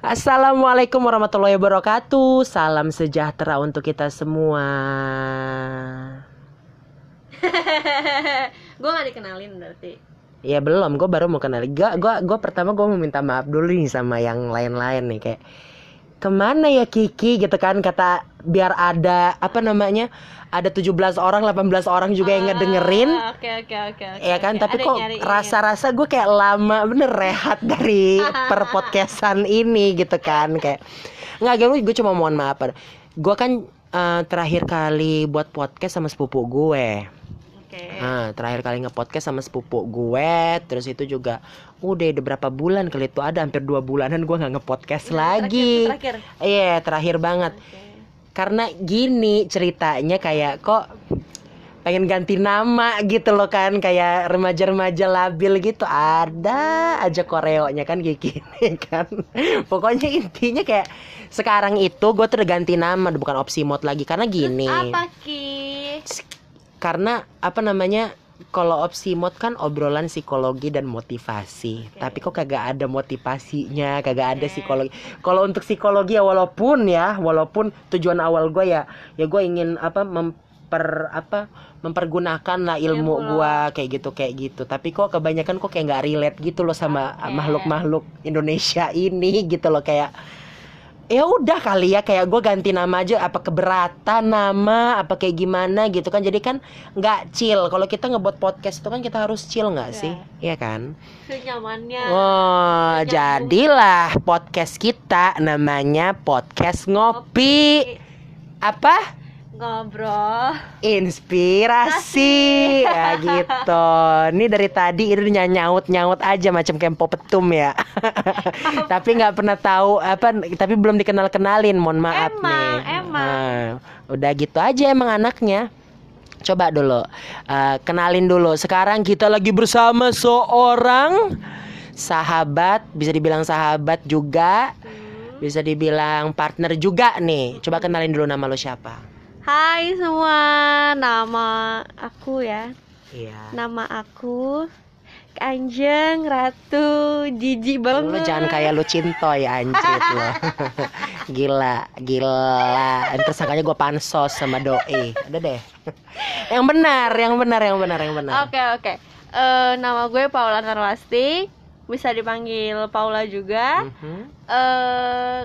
Assalamualaikum warahmatullahi wabarakatuh. Salam sejahtera untuk kita semua. gue gak dikenalin berarti Ya belum, gue baru mau kenal. Gue gua, gua pertama gue mau minta maaf dulu nih sama yang lain-lain nih kayak ke mana ya Kiki? Gitu kan kata biar ada apa namanya ada 17 orang 18 orang juga yang ngedengerin. Ah, oke oke oke oke, ya kan tapi kok rasa-rasa gue kayak lama bener rehat dari per podcastan ini gitu kan kayak nggak gue gue cuma mohon maaf gue kan eh, terakhir kali buat podcast sama sepupu gue oke. Nah, terakhir kali nge-podcast sama sepupu gue Terus itu juga Udah udah berapa bulan kali itu Ada hampir dua bulanan gue nggak nge-podcast Nah, lagi. terakhir, Iya terakhir banget. Oke. Karena gini ceritanya kayak kok pengen ganti nama gitu loh kan kayak remaja-remaja labil gitu. Ada aja koreonya kan kayak gini kan. Pokoknya intinya kayak sekarang itu gue tuh udah ganti nama bukan opsi mod lagi karena gini. Apa ki karena apa namanya kalau opsi mod kan obrolan psikologi dan motivasi. Oke. tapi kok kagak ada motivasinya kagak ada psikologi. Kalau untuk psikologi ya walaupun ya walaupun tujuan awal gue ya ya gue ingin apa memper apa mempergunakan lah ilmu Ilmu lo. gue kayak gitu kayak gitu. Tapi kok kebanyakan kok kayak nggak relate gitu loh sama makhluk-makhluk Indonesia ini gitu loh kayak ya udah kali ya kayak gue ganti nama aja apa keberatan nama apa kayak gimana gitu kan. Jadi kan nggak chill. Kalau kita ngebuat podcast itu kan kita harus chill nggak Ya. sih? Iya kan? Senyamannya. Oh jadilah podcast kita namanya podcast ngopi. Apa ngobrol. Inspirasi. Ya gitu. Ini dari tadi itu nyaut nyaut aja macam kempo petum ya. Tapi nggak pernah tahu apa tapi belum dikenal kenalin mohon maaf Emang, nih. emang. Nah, udah gitu aja emang anaknya. Coba dulu eh, kenalin dulu. Sekarang kita lagi bersama seorang sahabat bisa dibilang sahabat juga Hmm. bisa dibilang partner juga nih. Coba kenalin dulu nama lo siapa Hai semua nama aku ya. Iya. Nama aku Kanjeng Ratu Jiji Lu banget jangan kayak lu cintoy anjir lo Gila Gila. Ntar sangkanya gue pansos sama doi. Udah deh. Yang benar Yang benar Yang benar Yang benar. Oke oke. Eh, nama gue Paula Narwasti, bisa dipanggil Paula juga. Mhm. Eh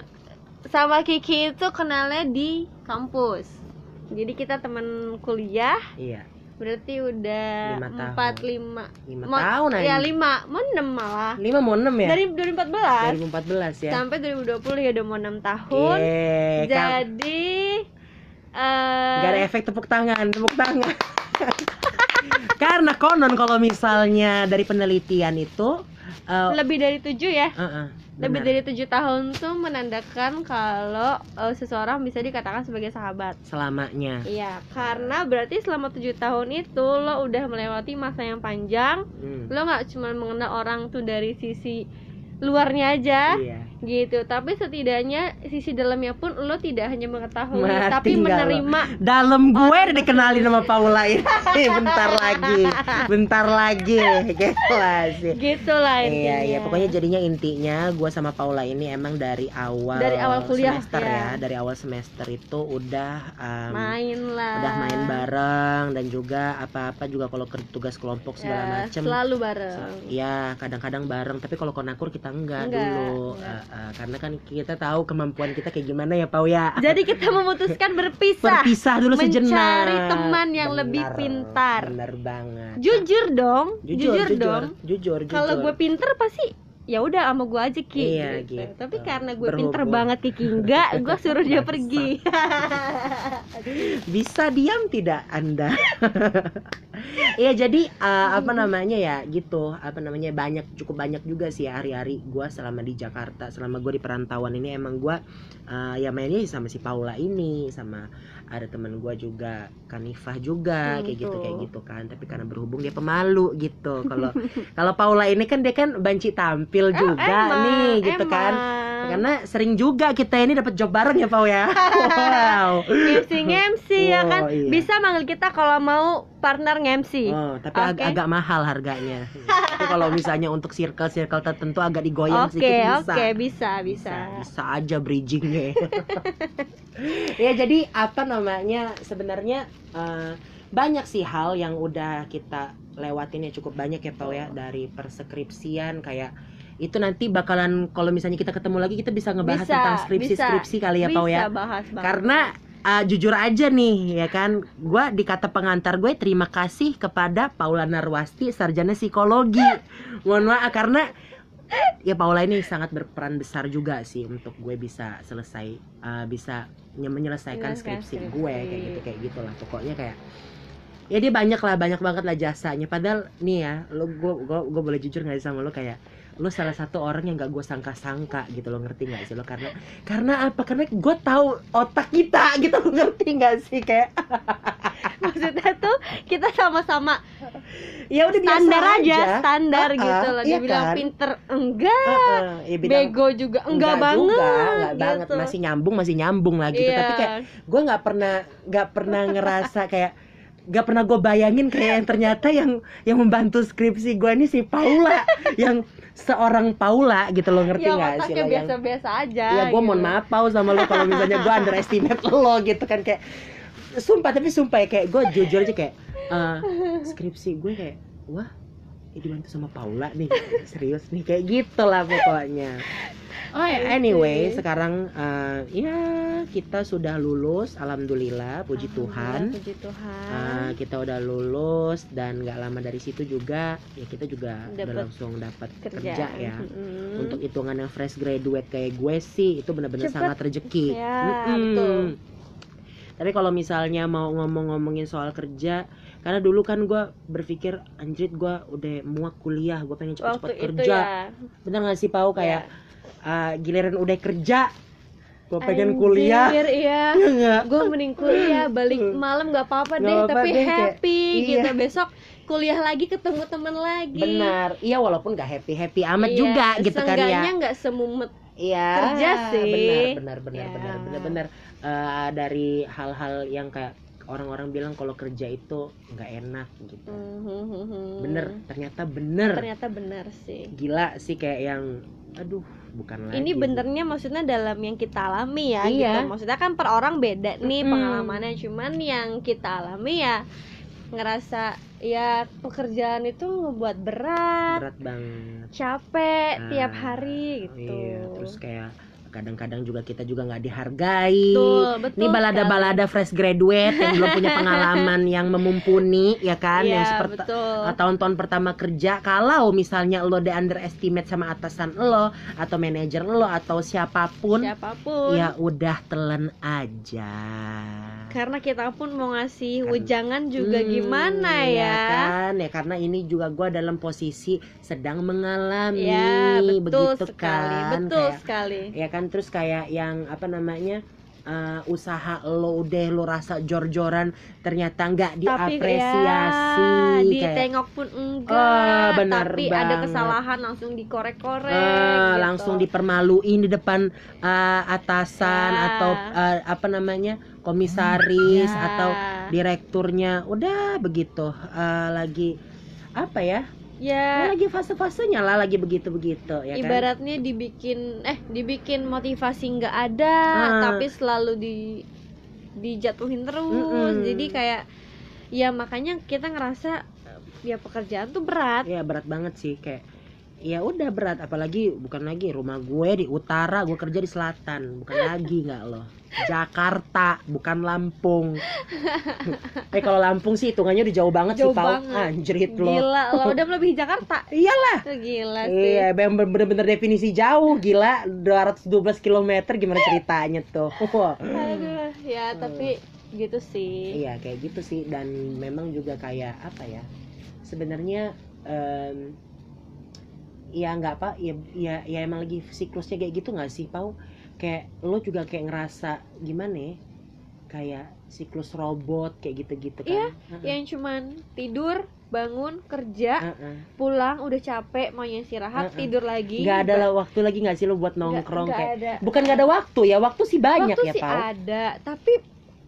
sama Kiki itu kenalnya di kampus. Jadi kita teman kuliah, Iya. Berarti udah empat lima. Lima tahun Ya lima, mau enam malah. Lima mau enam ya? Dari 2014 2014 ya. Sampai 2020 ya udah mau enam tahun. Yeay, Jadi eh Gak ada efek tepuk tangan Tepuk tangan. Karena konon kalau misalnya Dari penelitian itu eh, lebih dari tujuh ya. uh-uh, lebih benar. dari tujuh tahun tuh menandakan kalau eh, seseorang bisa dikatakan sebagai sahabat. Selamanya Iya, karena berarti selama tujuh tahun itu lo udah melewati masa yang panjang. Hmm, Lo nggak cuma mengenal orang tuh dari sisi luarnya aja, Iya gitu. Tapi setidaknya sisi dalamnya pun lo tidak hanya mengetahui, Mati tapi nggak lo? menerima. Dalam gue udah dikenalin sama Paula ini Bentar lagi Bentar lagi sih Gitu lah intinya. Iya iya pokoknya jadinya intinya gue sama Paula ini emang dari awal Dari awal kuliah, semester ya. ya dari awal semester itu udah um, main lah. udah main bareng dan juga apa-apa juga kalau tugas kelompok segala Ya, macem selalu bareng. Iya kadang-kadang bareng tapi kalau konakur kita enggak, Enggak, dulu enggak. Eh, eh, karena kan kita tahu kemampuan kita kayak gimana ya Pau ya Jadi kita memutuskan berpisah. berpisah dulu sejenak Mencari teman yang lebih Benar, pintar. benar banget Jujur dong, jujur jujur dong. jujur, jujur. Kalau gue pinter pasti ya udah sama gue aja ki. Iya, gitu. Tapi karena gue pinter banget Kiki enggak, gue suruh dia pergi. bisa diam tidak anda Iya jadi eh, apa namanya ya gitu apa namanya banyak cukup banyak juga sih ya hari-hari gua selama di Jakarta selama gue di perantauan ini emang gua eh, ya mainnya sama si Paula ini sama ada teman gua juga Kanifah juga Hmm, kayak gitu kayak gitu kan tapi karena berhubung dia pemalu gitu kalau kalau Paula ini kan dia kan banci tampil juga emang, nih gitu kan emang. Karena sering juga kita ini dapat job bareng ya Pau ya. wow. MC MC ya kan Oh, iya. bisa manggil kita kalau mau partner MC Oh, tapi ag- Oke. agak mahal harganya. Tapi kalau misalnya untuk circle-circle tertentu agak digoyang Oke sedikit bisa. oke bisa bisa bisa aja bridgingnya ya jadi apa namanya sebenarnya eh, banyak sih hal yang udah kita lewatin ya cukup banyak ya Pau ya dari perskripsian kayak itu nanti bakalan kalau misalnya kita ketemu lagi kita bisa ngebahas Bisa, tentang skripsi-skripsi kali ya Pau ya bisa bahas banget. karena uh, jujur aja nih ya kan? Gue di kata pengantar gue terima kasih kepada Paula Narwasti sarjana psikologi. Mohon maaf karena ya Paula ini sangat berperan besar juga sih untuk gue bisa selesai uh, bisa nye- menyelesaikan skripsi skripsi. gue kayak gitu kayak gitulah. Pokoknya kayak ya dia banyak lah banyak banget lah jasanya. Padahal nih ya lo gue gue gue boleh jujur nggak sih sama lo? Kayak lo salah satu orang yang gak gue sangka-sangka gitu lo ngerti nggak sih lo? Karena karena apa? Karena gue tahu otak kita gitu lo ngerti nggak sih? Kayak maksudnya tuh kita sama-sama ya udah biasa standar aja, standar Ah, ah, gitu loh. iya dibilang kan? pinter enggak. Heeh, ya bilang, bego juga enggak, banget juga, enggak gitu. banget masih nyambung masih nyambung lah gitu Iya. tapi kayak gue nggak pernah nggak pernah ngerasa kayak nggak pernah gue bayangin kayak yang ternyata yang yang membantu skripsi gue ini si Paula yang seorang Paula gitu lo ngerti ya nggak sih lo yang biasa-biasa aja ya gue mohon gitu. maaf Pau sama lo kalau misalnya gue underestimate lo gitu kan kayak sumpah tapi sumpah ya kayak gue jujur aja kayak eh, skripsi gue kayak wah ya dibantu sama Paula nih. Serius nih kayak gitu lah pokoknya. Oh ya, anyway Oke. sekarang eh, ya kita sudah lulus alhamdulillah puji Tuhan. Alhamdulillah, puji Tuhan. Eh, kita udah lulus dan nggak lama dari situ juga ya kita juga udah Dapet langsung dapat kerja ya. Mm-mm. untuk hitungan yang fresh graduate kayak gue sih itu benar-benar sangat rezeki. Ya, betul. Tapi kalau misalnya mau ngomong-ngomongin soal kerja, karena dulu kan gue berpikir anjrit gue udah muak kuliah, gue pengen cepet-cepet kerja. ya Bener gak sih Pau kayak Ya. ah, giliran udah kerja, gue pengen kuliah. Anjir, iya Ya gue mending kuliah balik malam nggak apa-apa deh apa-apa tapi deh, kayak- happy iya. gitu besok kuliah lagi ketemu teman lagi Benar, iya walaupun gak happy happy amat Iya, juga gitu kan ya. nggak semumet Iya. kerja sih. Benar, benar, benar, Ya. benar, benar, benar. Eh, dari hal-hal yang kayak orang-orang bilang kalau kerja itu nggak enak gitu. Mhm. Bener, ternyata bener. ternyata benar sih Gila sih kayak yang, aduh, bukan lagi. ini benernya maksudnya dalam yang kita alami ya Iya. gitu maksudnya kan per orang beda nih Mm-mm. pengalamannya cuman yang kita alami ya ngerasa ya pekerjaan itu ngebuat berat berat banget. capek Ah, tiap hari gitu Iya, terus kayak kadang-kadang juga kita juga nggak dihargai. betul betul Ini balada-balada fresh graduate yang belum punya pengalaman yang memumpuni ya kan? Iya, yang seperti betul. uh, tahun-tahun pertama kerja kalau misalnya lo di underestimate sama atasan lo atau manajer lo atau siapa pun siapa pun. ya udah telan aja. Karena kita pun mau ngasih Kan- wejangan juga Hmm, gimana ya ya? kan? Ya karena ini juga gua dalam posisi sedang mengalami. Ya betul begitu sekali kan? betul Kayak- sekali. ya kan terus kayak yang apa namanya uh, usaha lo udah lo rasa jor-joran ternyata nggak tapi diapresiasi ya, kayak ditengok pun enggak Oh, benar tapi ada banget. kesalahan langsung dikorek-korek Ah, gitu. langsung dipermaluin di depan uh, atasan Ya. atau uh, apa namanya komisaris Ya. atau direkturnya udah begitu Uh, lagi apa ya ya lagi fase-fasenya lah lagi begitu-begitu ya kan ibaratnya dibikin eh dibikin motivasi nggak ada Ah. tapi selalu di dijatuhin terus Mm-mm. jadi kayak ya makanya kita ngerasa ya pekerjaan tuh berat ya berat banget sih kayak ya udah berat apalagi bukan lagi rumah gue di utara gue kerja di selatan bukan lagi nggak loh Jakarta bukan Lampung. Eh kalau Lampung sih hitungannya udah jauh banget Jauh sih Pau. banget. anjrit lo. Gila lo udah melebihi Jakarta. Iyalah. Gila sih. Iya, bener-bener definisi jauh, gila. 212 km gimana ceritanya tuh? Aduh, ya tapi gitu sih. Iya kayak gitu sih. Dan memang juga kayak apa ya? Sebenarnya em, ya nggak apa ya, ya ya emang lagi siklusnya kayak gitu nggak sih Pau? Kayak lo juga kayak ngerasa gimana ya? Kayak siklus robot kayak gitu-gitu kan? Iya, Heeh. yang cuman tidur bangun kerja Heeh. pulang udah capek mau istirahat Heeh. tidur lagi nggak ada lah waktu lagi nggak sih lo buat nongkrong nggak kayak ada. bukan nggak ada waktu ya waktu sih banyak waktu ya sih Pau ada tapi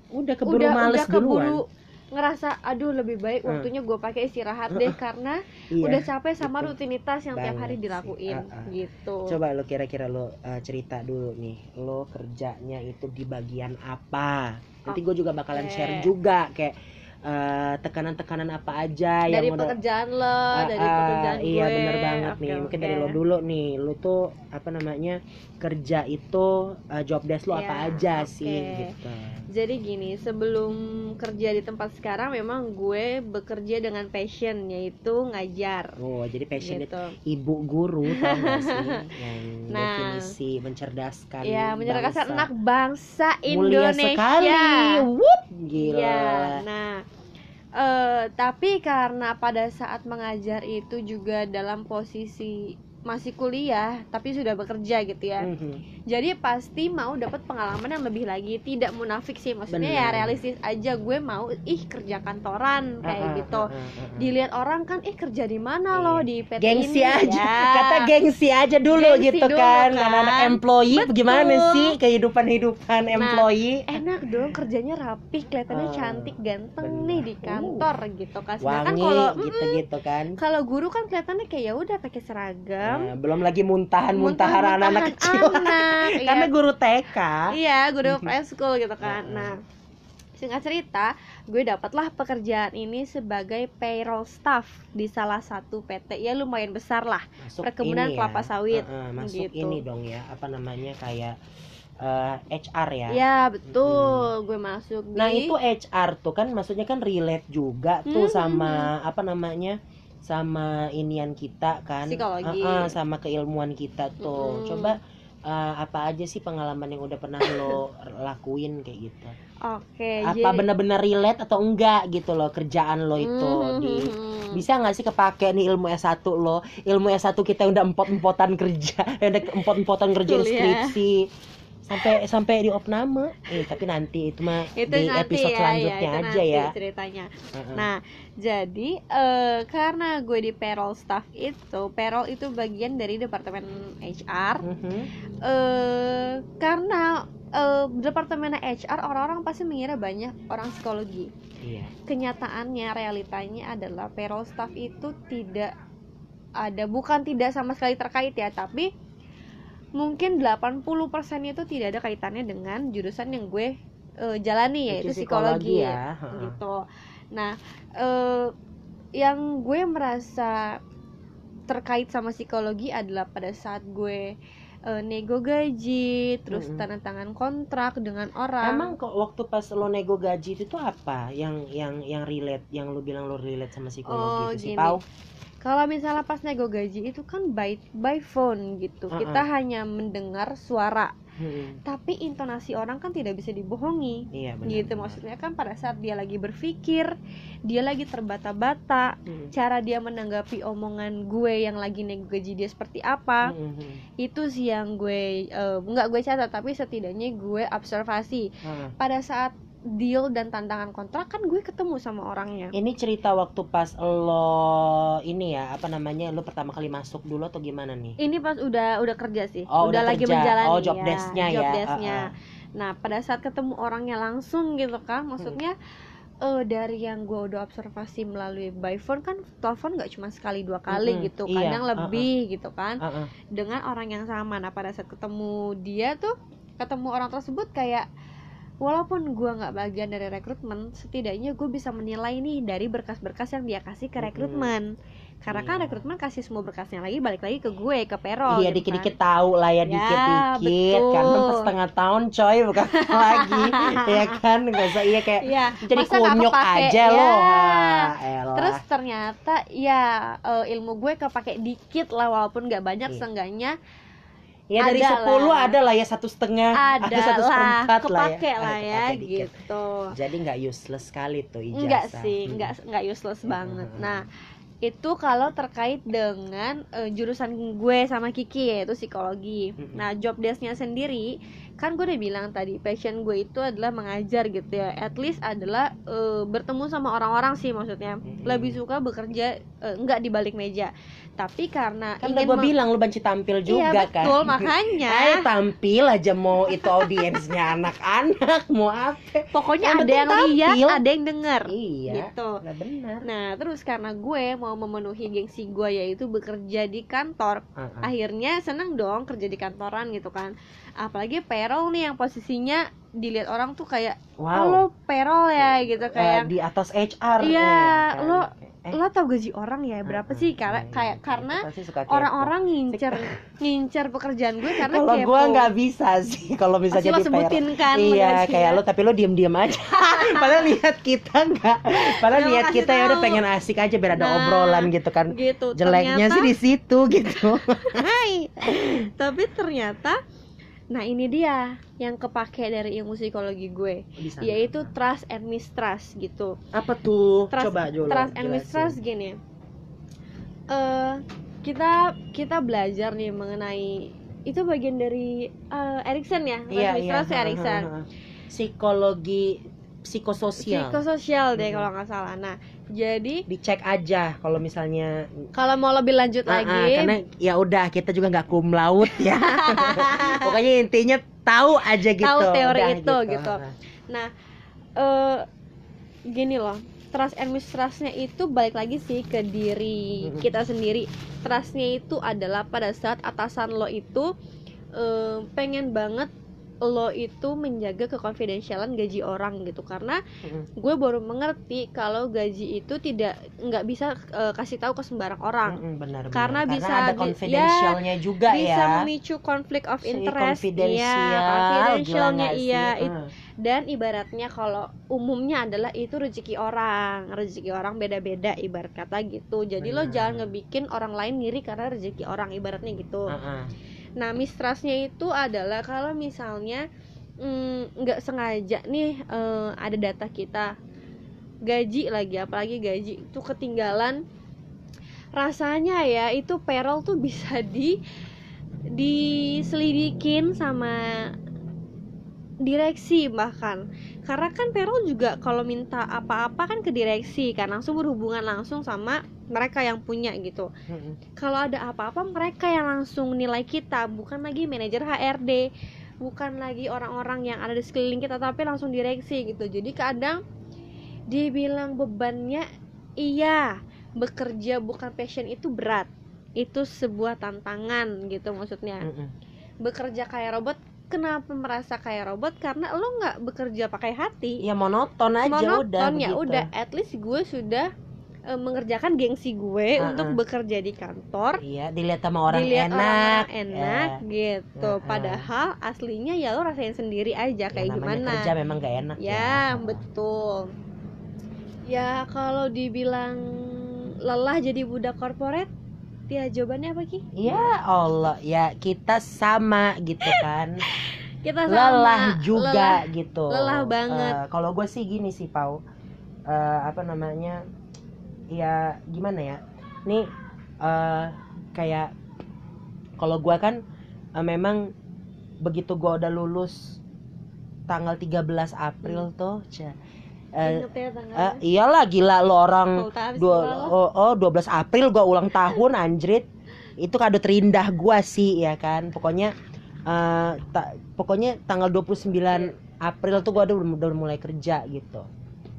udah keburu udah males udah keburu duluan ngerasa aduh lebih baik Hmm. waktunya gue pakai istirahat deh karena Iya. udah capek sama gitu. rutinitas yang tiap Banget hari sih. dilakuin Ah, ah. gitu Coba lo kira-kira lo uh, cerita dulu nih, lo kerjanya itu di bagian apa? Nanti gue juga bakalan Oke. share juga kayak uh, tekanan-tekanan apa aja dari yang pekerjaan lo Ah, dari pekerjaan iya gue bener banget Oke, nih. Mungkin oke. dari lo dulu nih, lo tuh apa namanya kerja itu uh, job desk lo apa Ya, aja oke. sih gitu. Jadi gini sebelum kerja di tempat sekarang memang gue bekerja dengan passion yaitu ngajar. Oh jadi passion gitu. ibu guru tau gak sih? Yang Nah. definisi mencerdaskan ya menyerahkan bangsa. anak bangsa mulia Indonesia. sekali. Wup, gila. Ya, nah, eh, tapi karena pada saat mengajar itu juga dalam posisi masih kuliah, tapi sudah bekerja gitu ya. Mhm. Jadi pasti mau dapat pengalaman yang lebih lagi. Tidak munafik sih, maksudnya ya Benar. realistis aja. Gue mau ih kerja kantoran kayak Ah, ah, gitu. ah, ah, ah. Dilihat orang kan, ih kerja di mana Iya. loh di PT gengsi ini aja ya. kata gengsi aja dulu Gengsi gitu dulu, kan kan? anak-anak employee Betul. gimana sih kehidupan hidupan Nah, employee enak dong kerjanya rapi kelihatannya Ah, cantik ganteng benar. nih di kantor gitu kan sedangkan wangi kalau gitu-gitu kan kalau guru kan kelihatannya kayak ya udah pakai seragam Nah, belum lagi muntahan-muntahan anak-anak kecil. Anak, iya. karena guru TK iya guru preschool gitu kan. Nah singkat cerita gue dapatlah pekerjaan ini sebagai payroll staff di salah satu PT ya lumayan besar lah. Masuk Perkebunan ya. kelapa sawit, Heeh, masuk gitu. ini dong ya apa namanya kayak eh, HR ya? Ya betul. Gue masuk di Nah itu HR tuh kan maksudnya kan relate juga tuh Hmm, sama apa namanya sama inian kita kan Psikologi. Heeh, sama keilmuan kita tuh Mm-mm. coba eh, apa aja sih pengalaman yang udah pernah lo lakuin kayak gitu oke apa jadi- benar-benar relate atau enggak gitu loh kerjaan lo itu Hmm, di hmm, hmm. bisa nggak sih kepake nih ilmu S1 lo ilmu S1 kita udah empot-empotan kerja udah empot-empotan kerja skripsi sampai sampai di opname eh tapi nanti itu mah itu di nanti episode ya, selanjutnya ya, itu aja nanti ya ceritanya Heeh. Nah, jadi eh, karena gue di payroll staff itu, payroll itu bagian dari departemen HR. Mhm. eh karena eh, departemen HR orang-orang pasti mengira banyak orang psikologi. iya Kenyataannya, realitanya adalah payroll staff itu tidak ada, bukan tidak sama sekali terkait ya, tapi mungkin 80% itu tidak ada kaitannya dengan jurusan yang gue eh, jalani yaitu Itu psikologi, ya gitu. Nah, eh, yang gue merasa terkait sama psikologi adalah pada saat gue eh, nego gaji, terus Mm-mm. tanda tangan kontrak dengan orang. Emang kok waktu pas lo nego gaji itu tuh apa yang yang yang relate yang lo bilang lo relate sama psikologi Oh, itu sih. Pau? Kalau misalnya pas nego gaji itu kan by by phone gitu, Uh-uh. kita hanya mendengar suara, Mm-mm. tapi intonasi orang kan tidak bisa dibohongi. Iya benar. gitu benar. maksudnya kan pada saat dia lagi berpikir, dia lagi terbata-bata, Mm. cara dia menanggapi omongan gue yang lagi nego gaji dia seperti apa Mhm. itu sih yang gue eh, nggak gue catat tapi setidaknya gue observasi Heeh. pada saat deal dan tantangan kontrak kan gue ketemu sama orangnya Ini cerita waktu pas lo ini ya apa namanya lo pertama kali masuk dulu atau gimana nih? ini pas udah udah kerja sih Oh, udah, udah lagi kerja. menjalani Oh, job ya, desk-nya job ya. desk-nya. Ah, ah. nah pada saat ketemu orangnya langsung gitu kan maksudnya eh, dari yang gue udah observasi melalui by phone kan telepon nggak cuma sekali dua kali Mm-mm, gitu iya, kadang ah. lebih gitu kan Heeh. dengan orang yang sama nah pada saat ketemu dia tuh ketemu orang tersebut kayak walaupun gua nggak bagian dari rekrutmen setidaknya gue bisa menilai nih dari berkas-berkas yang dia kasih ke rekrutmen karena kan Iya. rekrutmen kasih semua berkasnya lagi balik lagi ke gue ke payroll Iya gitu dikit-dikit kan. tahu lah ya Ya, dikit-dikit kan betul. pas setengah tahun coy bukan lagi ya kan nggak usah iya kayak Iya, jadi kunyuk aja Ya. Ah, elah. terus ternyata ya ilmu gue kepake dikit lah walaupun nggak banyak Iya. seenggaknya ya dari sepuluh ada lah ya satu setengah ada satu seperempat lah ya kepake lah Ah, ya dikit. gitu jadi nggak useless sekali tuh ijazah enggak sih Hmm. enggak enggak useless Hmm, banget hmm, hmm. nah itu kalau terkait dengan eh, jurusan gue sama Kiki yaitu psikologi. Mm-mm. Nah, job desk-nya sendiri kan gue udah bilang tadi passion gue itu adalah mengajar gitu ya. At least adalah eh, bertemu sama orang-orang sih maksudnya. Mm-mm. Lebih suka bekerja eh, enggak di balik meja. Tapi karena kan ingin gue bilang lu banci tampil juga iya, kan betul, makanya Ayo tampil aja mau itu audiensnya anak-anak mau apa pokoknya Yang ada yang lihat, ada yang denger. iya Gitu. nah benar Nah, terus karena gue mau memenuhi gengsi gue yaitu bekerja di kantor, Ah, ah. akhirnya seneng dong kerja di kantoran gitu kan. Apalagi payroll nih yang posisinya dilihat orang tuh kayak, oh wow lo payroll ya gitu Eh, kayak. di atas HR Iya, ya kan? lo- Eh, Lo tau gaji orang ya berapa sih? ah, Karena iya, kayak iya. karena orang-orang ngincer ngincer pekerjaan gue karena kalau gua nggak bisa sih kalau Pasti misalnya lo kan iya kayak lo tapi lo diem diem aja. Padahal lihat kita nggak. Padahal lihat kita ya udah pengen asik aja biar ada Nah, obrolan gitu kan. gitu. jeleknya Ternyata- sih di situ gitu. Hai. Tapi ternyata nah ini dia yang kepake dari ilmu psikologi gue sana. yaitu trust and mistrust gitu. apa tuh Trust, coba dulu trust and jelasin. mistrust gini. Eh kita kita belajar nih mengenai itu bagian dari eh, Erikson ya, trust iya and mistrust ya, Erikson. psikologi psikososial Psikososial deh Mhm. kalau nggak salah. Nah, jadi dicek aja kalau misalnya kalau mau lebih lanjut ah, lagi, karena ya udah kita juga nggak cum laude ya pokoknya intinya tahu aja gitu Tahu teori Udah itu, gitu. Ah, ah. Nah, eh gini loh, trust and mistrustnya itu balik lagi sih ke diri kita sendiri. Trustnya itu adalah pada saat atasan lo itu eh, pengen banget lo itu menjaga kekonfidensialan gaji orang gitu. Karena gue baru mengerti kalau gaji itu tidak nggak bisa eh, kasih tahu ke sembarang orang. Mm-mm, benar, benar. Karena bisa ada di- confidentialnya juga bisa ya. memicu konflik of Si interest. iya gila confidentialnya iya it- Ah. dan ibaratnya kalau umumnya adalah itu rezeki orang. Rezeki orang beda-beda ibarat kata gitu. Jadi lo Benar. jangan ngebikin orang lain ngiri karena rezeki orang ibaratnya gitu. Ah, ah. Nah mistrustnya itu adalah kalau misalnya mm, nggak sengaja nih eh, ada data kita gaji lagi apalagi gaji itu ketinggalan rasanya ya itu payroll tuh bisa di diselidikin sama direksi bahkan. Karena kan payroll juga kalau minta apa-apa kan ke direksi kan langsung berhubungan langsung sama mereka yang punya gitu. Kalau ada apa-apa mereka yang langsung nilai kita. Bukan lagi manajer HRD bukan lagi orang-orang yang ada di sekeliling kita tapi langsung direksi gitu. Jadi kadang dibilang bebannya iya bekerja bukan passion itu berat. Itu sebuah tantangan gitu maksudnya. Bekerja kayak robot kenapa merasa kayak robot? Karena lo nggak bekerja pakai hati. Ya monoton aja udah monoton ya begitu. udah. At least gue sudah eh, mengerjakan gengsi gue Uh-uh. untuk bekerja di kantor iya dilihat sama orang dilihat enak orang-orang enak Ya. gitu Uh-uh. padahal aslinya ya lo rasain sendiri aja Ya, kayak namanya gimana kerja memang gak enak ya betul ya kalau dibilang lelah jadi budak korporat ya jawabannya apa ki Ya Allah, ya kita sama gitu kan. kita sama lelah juga lelah. gitu. lelah banget. Eh, kalau gue sih gini sih, Pau. Eh, apa namanya? Ya gimana ya? Nih eh kayak kalau gue kan eh, memang begitu gue udah lulus tanggal 13 April tuh, ca- eh, Ingat ya tanggal eh, iyalah gila lo orang dua, oh, oh 12 April gua ulang tahun anjrit. Itu kado terindah gua sih ya kan? Pokoknya eh, ta- pokoknya tanggal 29 April tuh gua udah, udah mulai kerja gitu.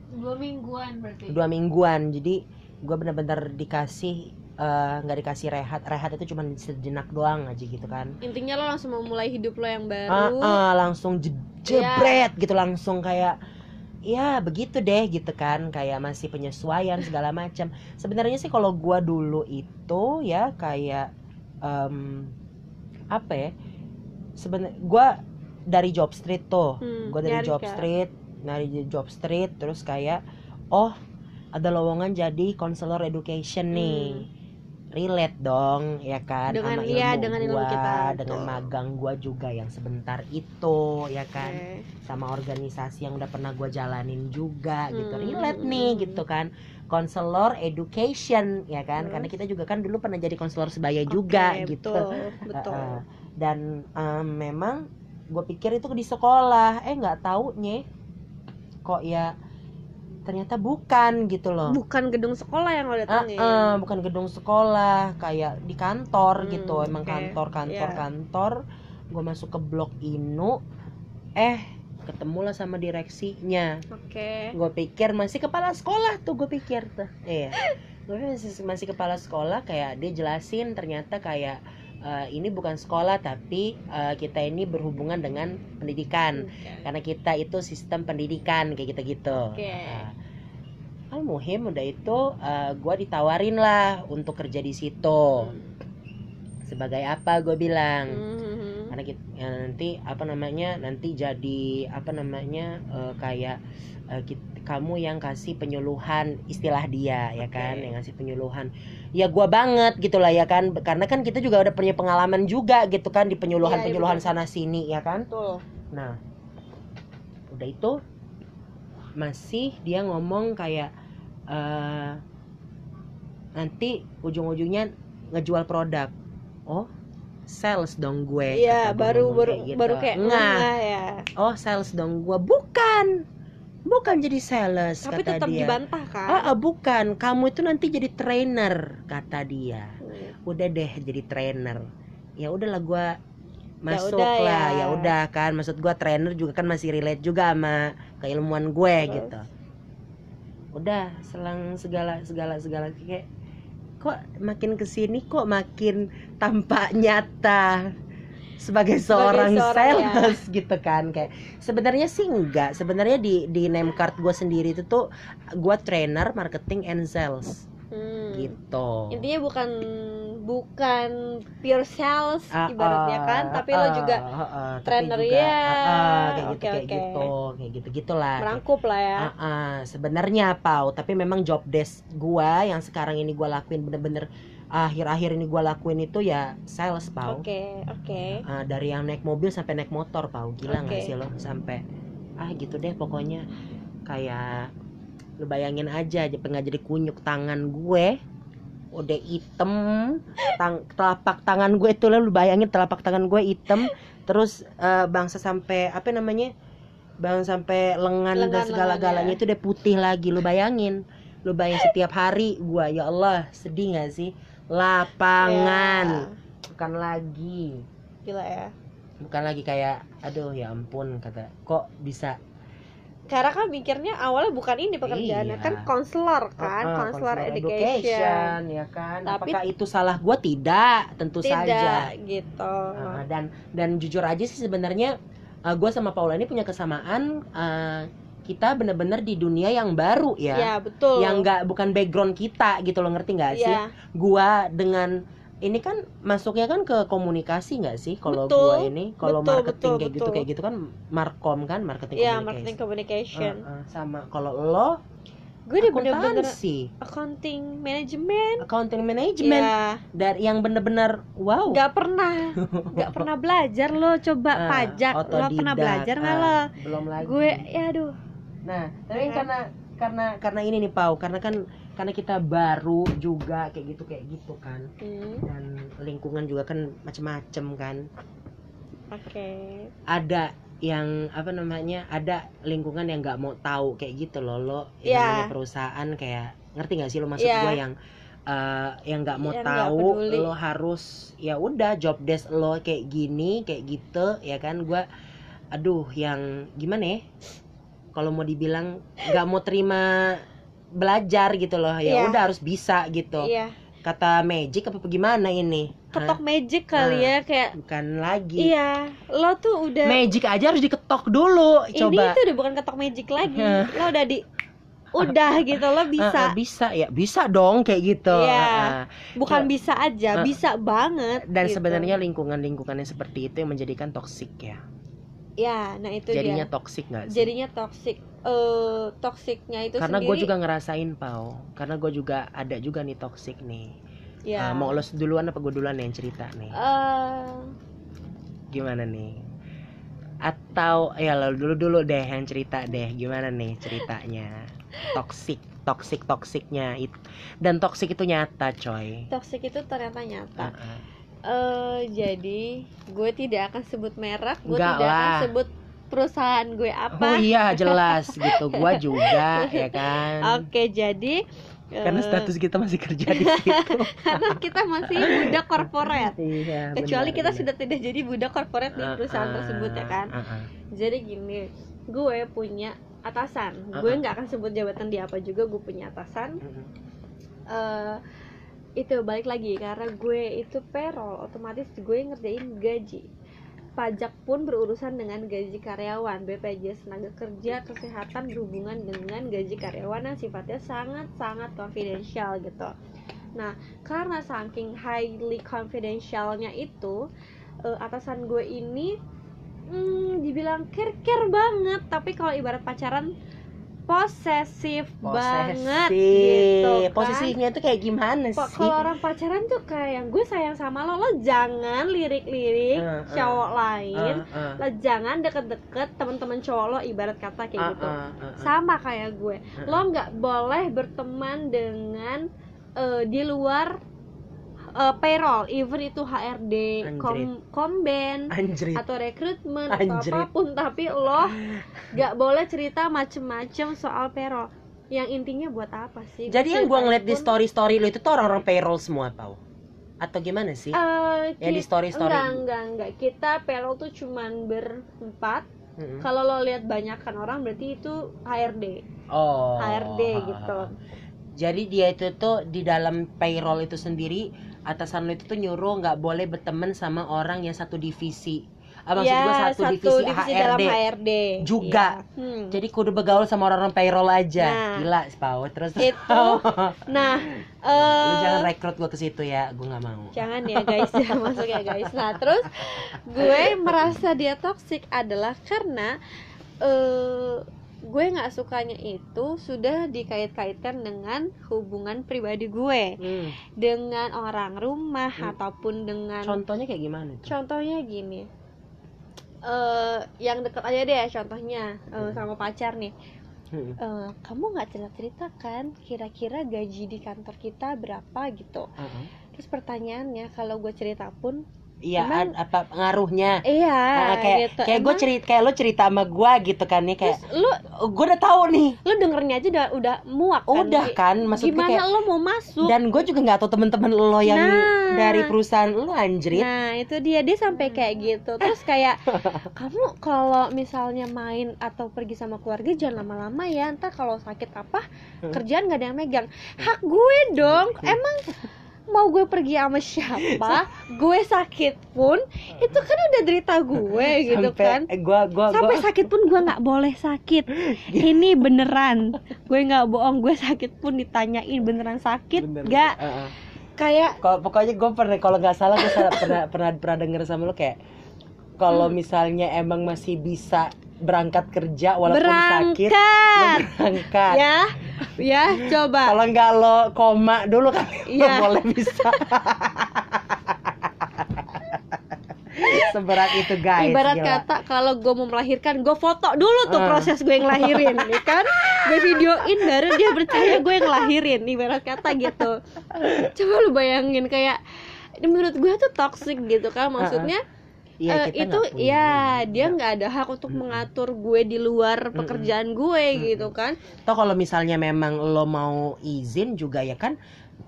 Dua mingguan berarti? Dua mingguan. Jadi gua bener-bener dikasih eh, nggak dikasih rehat. Rehat itu cuma sejenak doang aja gitu kan. Intinya lo langsung memulai hidup lo yang baru. Ah, langsung je- jebret gitu langsung kayak ya begitu deh gitu kan. Kayak masih penyesuaian segala macam. Sebenarnya sih kalau gua dulu itu ya kayak em, apa ya sebenarnya gua dari job street tuh. Hmm, gua dari job street dari job street terus kayak oh ada lowongan jadi konselor education nih Hmm. relate dong ya kan Dengan- sama iya, ilmu dengan ilmu gua, kita, dengan betul. magang gua juga yang sebentar itu ya kan Oke. sama organisasi yang udah pernah gua jalanin juga gitu Hmm. relate nih gitu kan konselor education ya kan Terus? karena kita juga kan dulu pernah jadi konselor sebaya juga Oke, gitu betul betul dan em, memang gue pikir itu di sekolah eh nggak taunya kok ya ternyata bukan gitu loh. Bukan gedung sekolah yang lo datengin. Heeh, bukan gedung sekolah kayak di kantor Hmm, gitu. Emang oke. kantor kantor Iya. kantor. Gue masuk ke blok Inu. Eh ketemulah sama direksinya. Oke. Gue pikir masih kepala sekolah tuh gue pikir tuh. Iya. Gue masih masih kepala sekolah kayak dia jelasin ternyata kayak eh, ini bukan sekolah tapi eh, kita ini berhubungan dengan pendidikan. Oke. karena kita itu sistem pendidikan kayak gitu gitu Oke. al muhim udah itu gue ditawarin lah untuk kerja di situ. Sebagai apa gue bilang. Mhm. karena kita ya nanti apa namanya nanti jadi apa namanya eh, kayak eh, kit- kamu yang kasih penyuluhan istilah dia ya kan yang ngasih penyuluhan ya gua banget gitulah ya kan karena kan kita juga udah punya pengalaman juga gitu kan di penyuluhan Iya, iya, penyuluhan betul. sana sini ya kan betul nah udah itu masih dia ngomong kayak eh nanti ujung-ujungnya ngejual produk oh sales dong gue iya baru baru kayak gitu. baru kayak Nggak. enggak ya oh sales dong gue bukan bukan jadi sales tapi kata tetap dia. dibantah kan? Ah ah, bukan. Kamu itu nanti jadi trainer kata dia. Hmm. udah deh jadi trainer. Ya udahlah gue masuk udah lah. ya. ya udah kan. Maksud gue trainer juga kan masih relate juga sama keilmuan gue Terus? gitu. Udah selang segala segala segala. Kayak kok makin ke sini kok makin tampak nyata sebagai seorang, seorang, ya. sales gitu kan kayak sebenarnya sih enggak sebenarnya di di name card gue sendiri itu tuh gue trainer marketing and sales Hmm. gitu intinya bukan bukan pure sales Ah, ibaratnya kan ah, tapi lo ah, juga ah, ah, tapi trainer, juga, ya. ah, ah, kayak gitu Oke, kayak oke. gitu kayak gitu gitulah merangkup lah ya Ah, ah, sebenarnya pau tapi memang job desk gua yang sekarang ini gua lakuin bener-bener akhir-akhir ini gua lakuin itu ya sales pau. Oke oke. Ah, dari yang naik mobil sampai naik motor pau. Gila nggak Oke. sih lo? Sampai ah gitu deh pokoknya. Kayak lu bayangin aja aja pengen jadi kunyuk tangan gue udah hitam tang telapak tangan gue itu lo lu bayangin telapak tangan gue hitam terus eh, bangsa sampai apa namanya bang sampai lengan, dan Lengan-lengannya. segala-galanya itu udah putih lagi. Lu bayangin lu bayangin setiap hari gua ya Allah sedih gak sih lapangan. Bukan lagi. Gila ya. Bukan lagi kayak aduh ya ampun kata kok bisa? Karena kan mikirnya awalnya bukan ini pekerjaannya Iya. kan konselor kan Uh-uh, konselor counselor education. ya kan? Tapi- apakah itu salah gua? Tidak tentu tidak saja. gitu. Uh, dan dan jujur aja sih sebenarnya uh, gua sama Paula ini punya kesamaan uh, kita bener-bener di dunia yang baru ya, ya, betul. Yang nggak bukan background kita gitu loh ngerti nggak sih? Ya gua dengan ini kan masuknya kan ke komunikasi nggak sih kalau gua ini? Kalau marketing betul, kayak gitu betul. kayak gitu kan markom kan marketing ya communication. marketing communication. Uh, uh, sama kalau lo gue udah bener-bener accounting management. Accounting management. Ya dari yang bener-bener wow. Nggak pernah nggak pernah belajar lo coba Ah, pajak. Lo pernah belajar nggak Ah, lo? belum lagi. Gue ya aduh nah tapi Kan? karena karena karena ini nih Pau karena kan karena kita baru juga kayak gitu kayak gitu kan Hmm, dan lingkungan juga kan macem-macem kan oke ada yang apa namanya ada lingkungan yang nggak mau tahu kayak gitu loh lo yang Iya. perusahaan kayak ngerti nggak sih lo maksud Iya. gue yang eh, yang nggak mau Yang tahu peduli. lo harus ya udah job desk lo kayak gini kayak gitu ya kan gue aduh yang gimana ya kalau mau dibilang nggak mau terima belajar gitu loh ya Iya. udah harus bisa gitu iya kata magic apa gimana ini Hah? ketok magic kali Ah. ya kayak bukan lagi iya lo tuh udah magic aja harus diketok dulu ini coba tuh udah bukan ketok magic lagi Hah. lo udah di udah gitu lo bisa bisa ya bisa dong kayak gitu Iya. Ah, ah. bukan Ya. bisa aja bisa banget dan gitu. sebenarnya lingkungan-lingkungan yang seperti itu yang menjadikan toksik ya ya nah itu jadinya dia toksik nggak sih jadinya toxic eh toksiknya itu karena gue juga ngerasain pau karena gue juga ada juga nih toksik nih ya Ah, mau lo duluan apa gue duluan yang cerita nih? Eh, Gimana nih? Atau ya lo dulu dulu deh yang cerita deh gimana nih ceritanya? Toxic, toxic, toksiknya itu dan toxic itu nyata coy. toxic itu ternyata nyata Ah, ah. Eh jadi gue tidak akan sebut merek gue Enggak tidak akan lah. sebut perusahaan gue Oh apa iya jelas gitu, gua juga ya kan. oke jadi Karena eh, status kita masih kerja di situ. karena kita masih budak korporat iya. kecuali benar, kita benar. sudah tidak jadi budak korporat di Ah, perusahaan ah, tersebut ya kan ah, ah. jadi gini gue punya atasan gue Uh-uh. nggak akan sebut jabatan dia apa juga gue punya atasan eh itu balik lagi karena gue itu payroll otomatis gue ngerjain gaji. Pajak pun berurusan dengan gaji karyawan BPJS tenaga kerja kesehatan berhubungan dengan gaji karyawan yang sifatnya sangat-sangat confidential gitu. Nah karena saking highly confidentialnya itu eh, atasan gue ini hmm, dibilang care-care banget. Tapi kalau ibarat pacaran posesif banget gitu kan. Posisinya tuh kayak gimana sih? kalau orang pacaran tuh kayak yang gue sayang sama lo lo jangan lirik-lirik Uh, uh, cowok lain Uh, uh, lo jangan deket-deket teman-teman cowok lo ibarat kata kayak uh, gitu uh, uh, uh. sama kayak gue lo nggak boleh berteman dengan eh, di luar eh, payroll even itu HRD kom komben Anjrit. atau rekrutmen atau apa pun tapi lo nggak boleh cerita macem-macem soal payroll yang intinya buat apa sih Jadi yang gua ngeliat di pun- story-story lu itu tuh orang-orang payroll semua tau? Atau gimana sih? Eh, Ya, di ki- story-story. enggak enggak enggak kita payroll tuh cuman berempat Mm-mm. kalau lo lihat banyakan orang berarti itu HRD Oh. HRD gitu Jadi dia itu tuh di dalam payroll itu sendiri atasan lu itu tuh nyuruh nggak boleh berteman sama orang yang satu divisi. Ah, maksud ya gua satu, divisi, dalam HRD. HRD Juga. Iya. Hmm. Jadi kudu bergaul sama orang-orang payroll aja. Nah. Gila, Spau. Terus itu nah lu eh jangan rekrut gua ke situ ya, gua nggak mau. jangan ya guys jangan masuk ya guys nah terus gue merasa dia toxic adalah karena eh gue nggak sukanya itu sudah dikait-kaitkan dengan hubungan pribadi gue Hmm. dengan orang rumah Hmm. ataupun dengan Contohnya kayak gimana tuh? contohnya gini eh yang deket aja deh contohnya Hmm. sama pacar nih Hmm. Eh, kamu nggak cerita cerita kan kira-kira gaji di kantor kita berapa gitu Uh-uh. terus pertanyaannya kalau gue cerita pun Iya, ad- apa pengaruhnya? iya Ah, kayak gitu. kayak gue cerita kayak lo cerita sama gue gitu kan nih kayak terus lu gue udah tahu nih. lu dengernya aja udah udah muak kan? Udah kan maksudnya gimana kayak lu mau masuk? Dan gue juga nggak tahu temen-temen lo yang Nah. dari perusahaan lo anjrit. Nah itu dia. Dia sampai kayak gitu. Terus kayak kamu kalau misalnya main atau pergi sama keluarga jangan lama-lama ya. Ntar kalau sakit apa Hmm. kerjaan gak ada yang megang. Hak gue dong. Emang mau gue pergi sama siapa gue sakit pun itu kan udah derita gue gitu kan. sampai eh, gue gue sampai sakit pun gue nggak boleh sakit. Ini beneran gue nggak bohong gue sakit pun ditanyain beneran sakit nggak? Kayak kalau pokoknya gue pernah kalau nggak salah gue pernah pernah pernah denger sama lo kayak kalau Hmm. misalnya emang masih bisa berangkat kerja walaupun sakit. Lo berangkat! Berangkat. Ya ya coba. Kalau nggak lo koma dulu kan Iya. lo boleh bisa. Seberat itu guys ibarat gila. kata kalau gue mau melahirkan gue foto dulu tuh Ah. proses gue ngelahirin ya kan? Gue videoin baru dia percaya gue ngelahirin ibarat kata gitu. Coba lu bayangin kayak menurut gue tuh toxic gitu kan maksudnya Iya, eh, kita itu nggak punya. ya dia Nggak. ada hak untuk Mm-mm. mengatur gue di luar pekerjaan gue gitu kan Toh kalau misalnya memang lo mau izin juga ya kan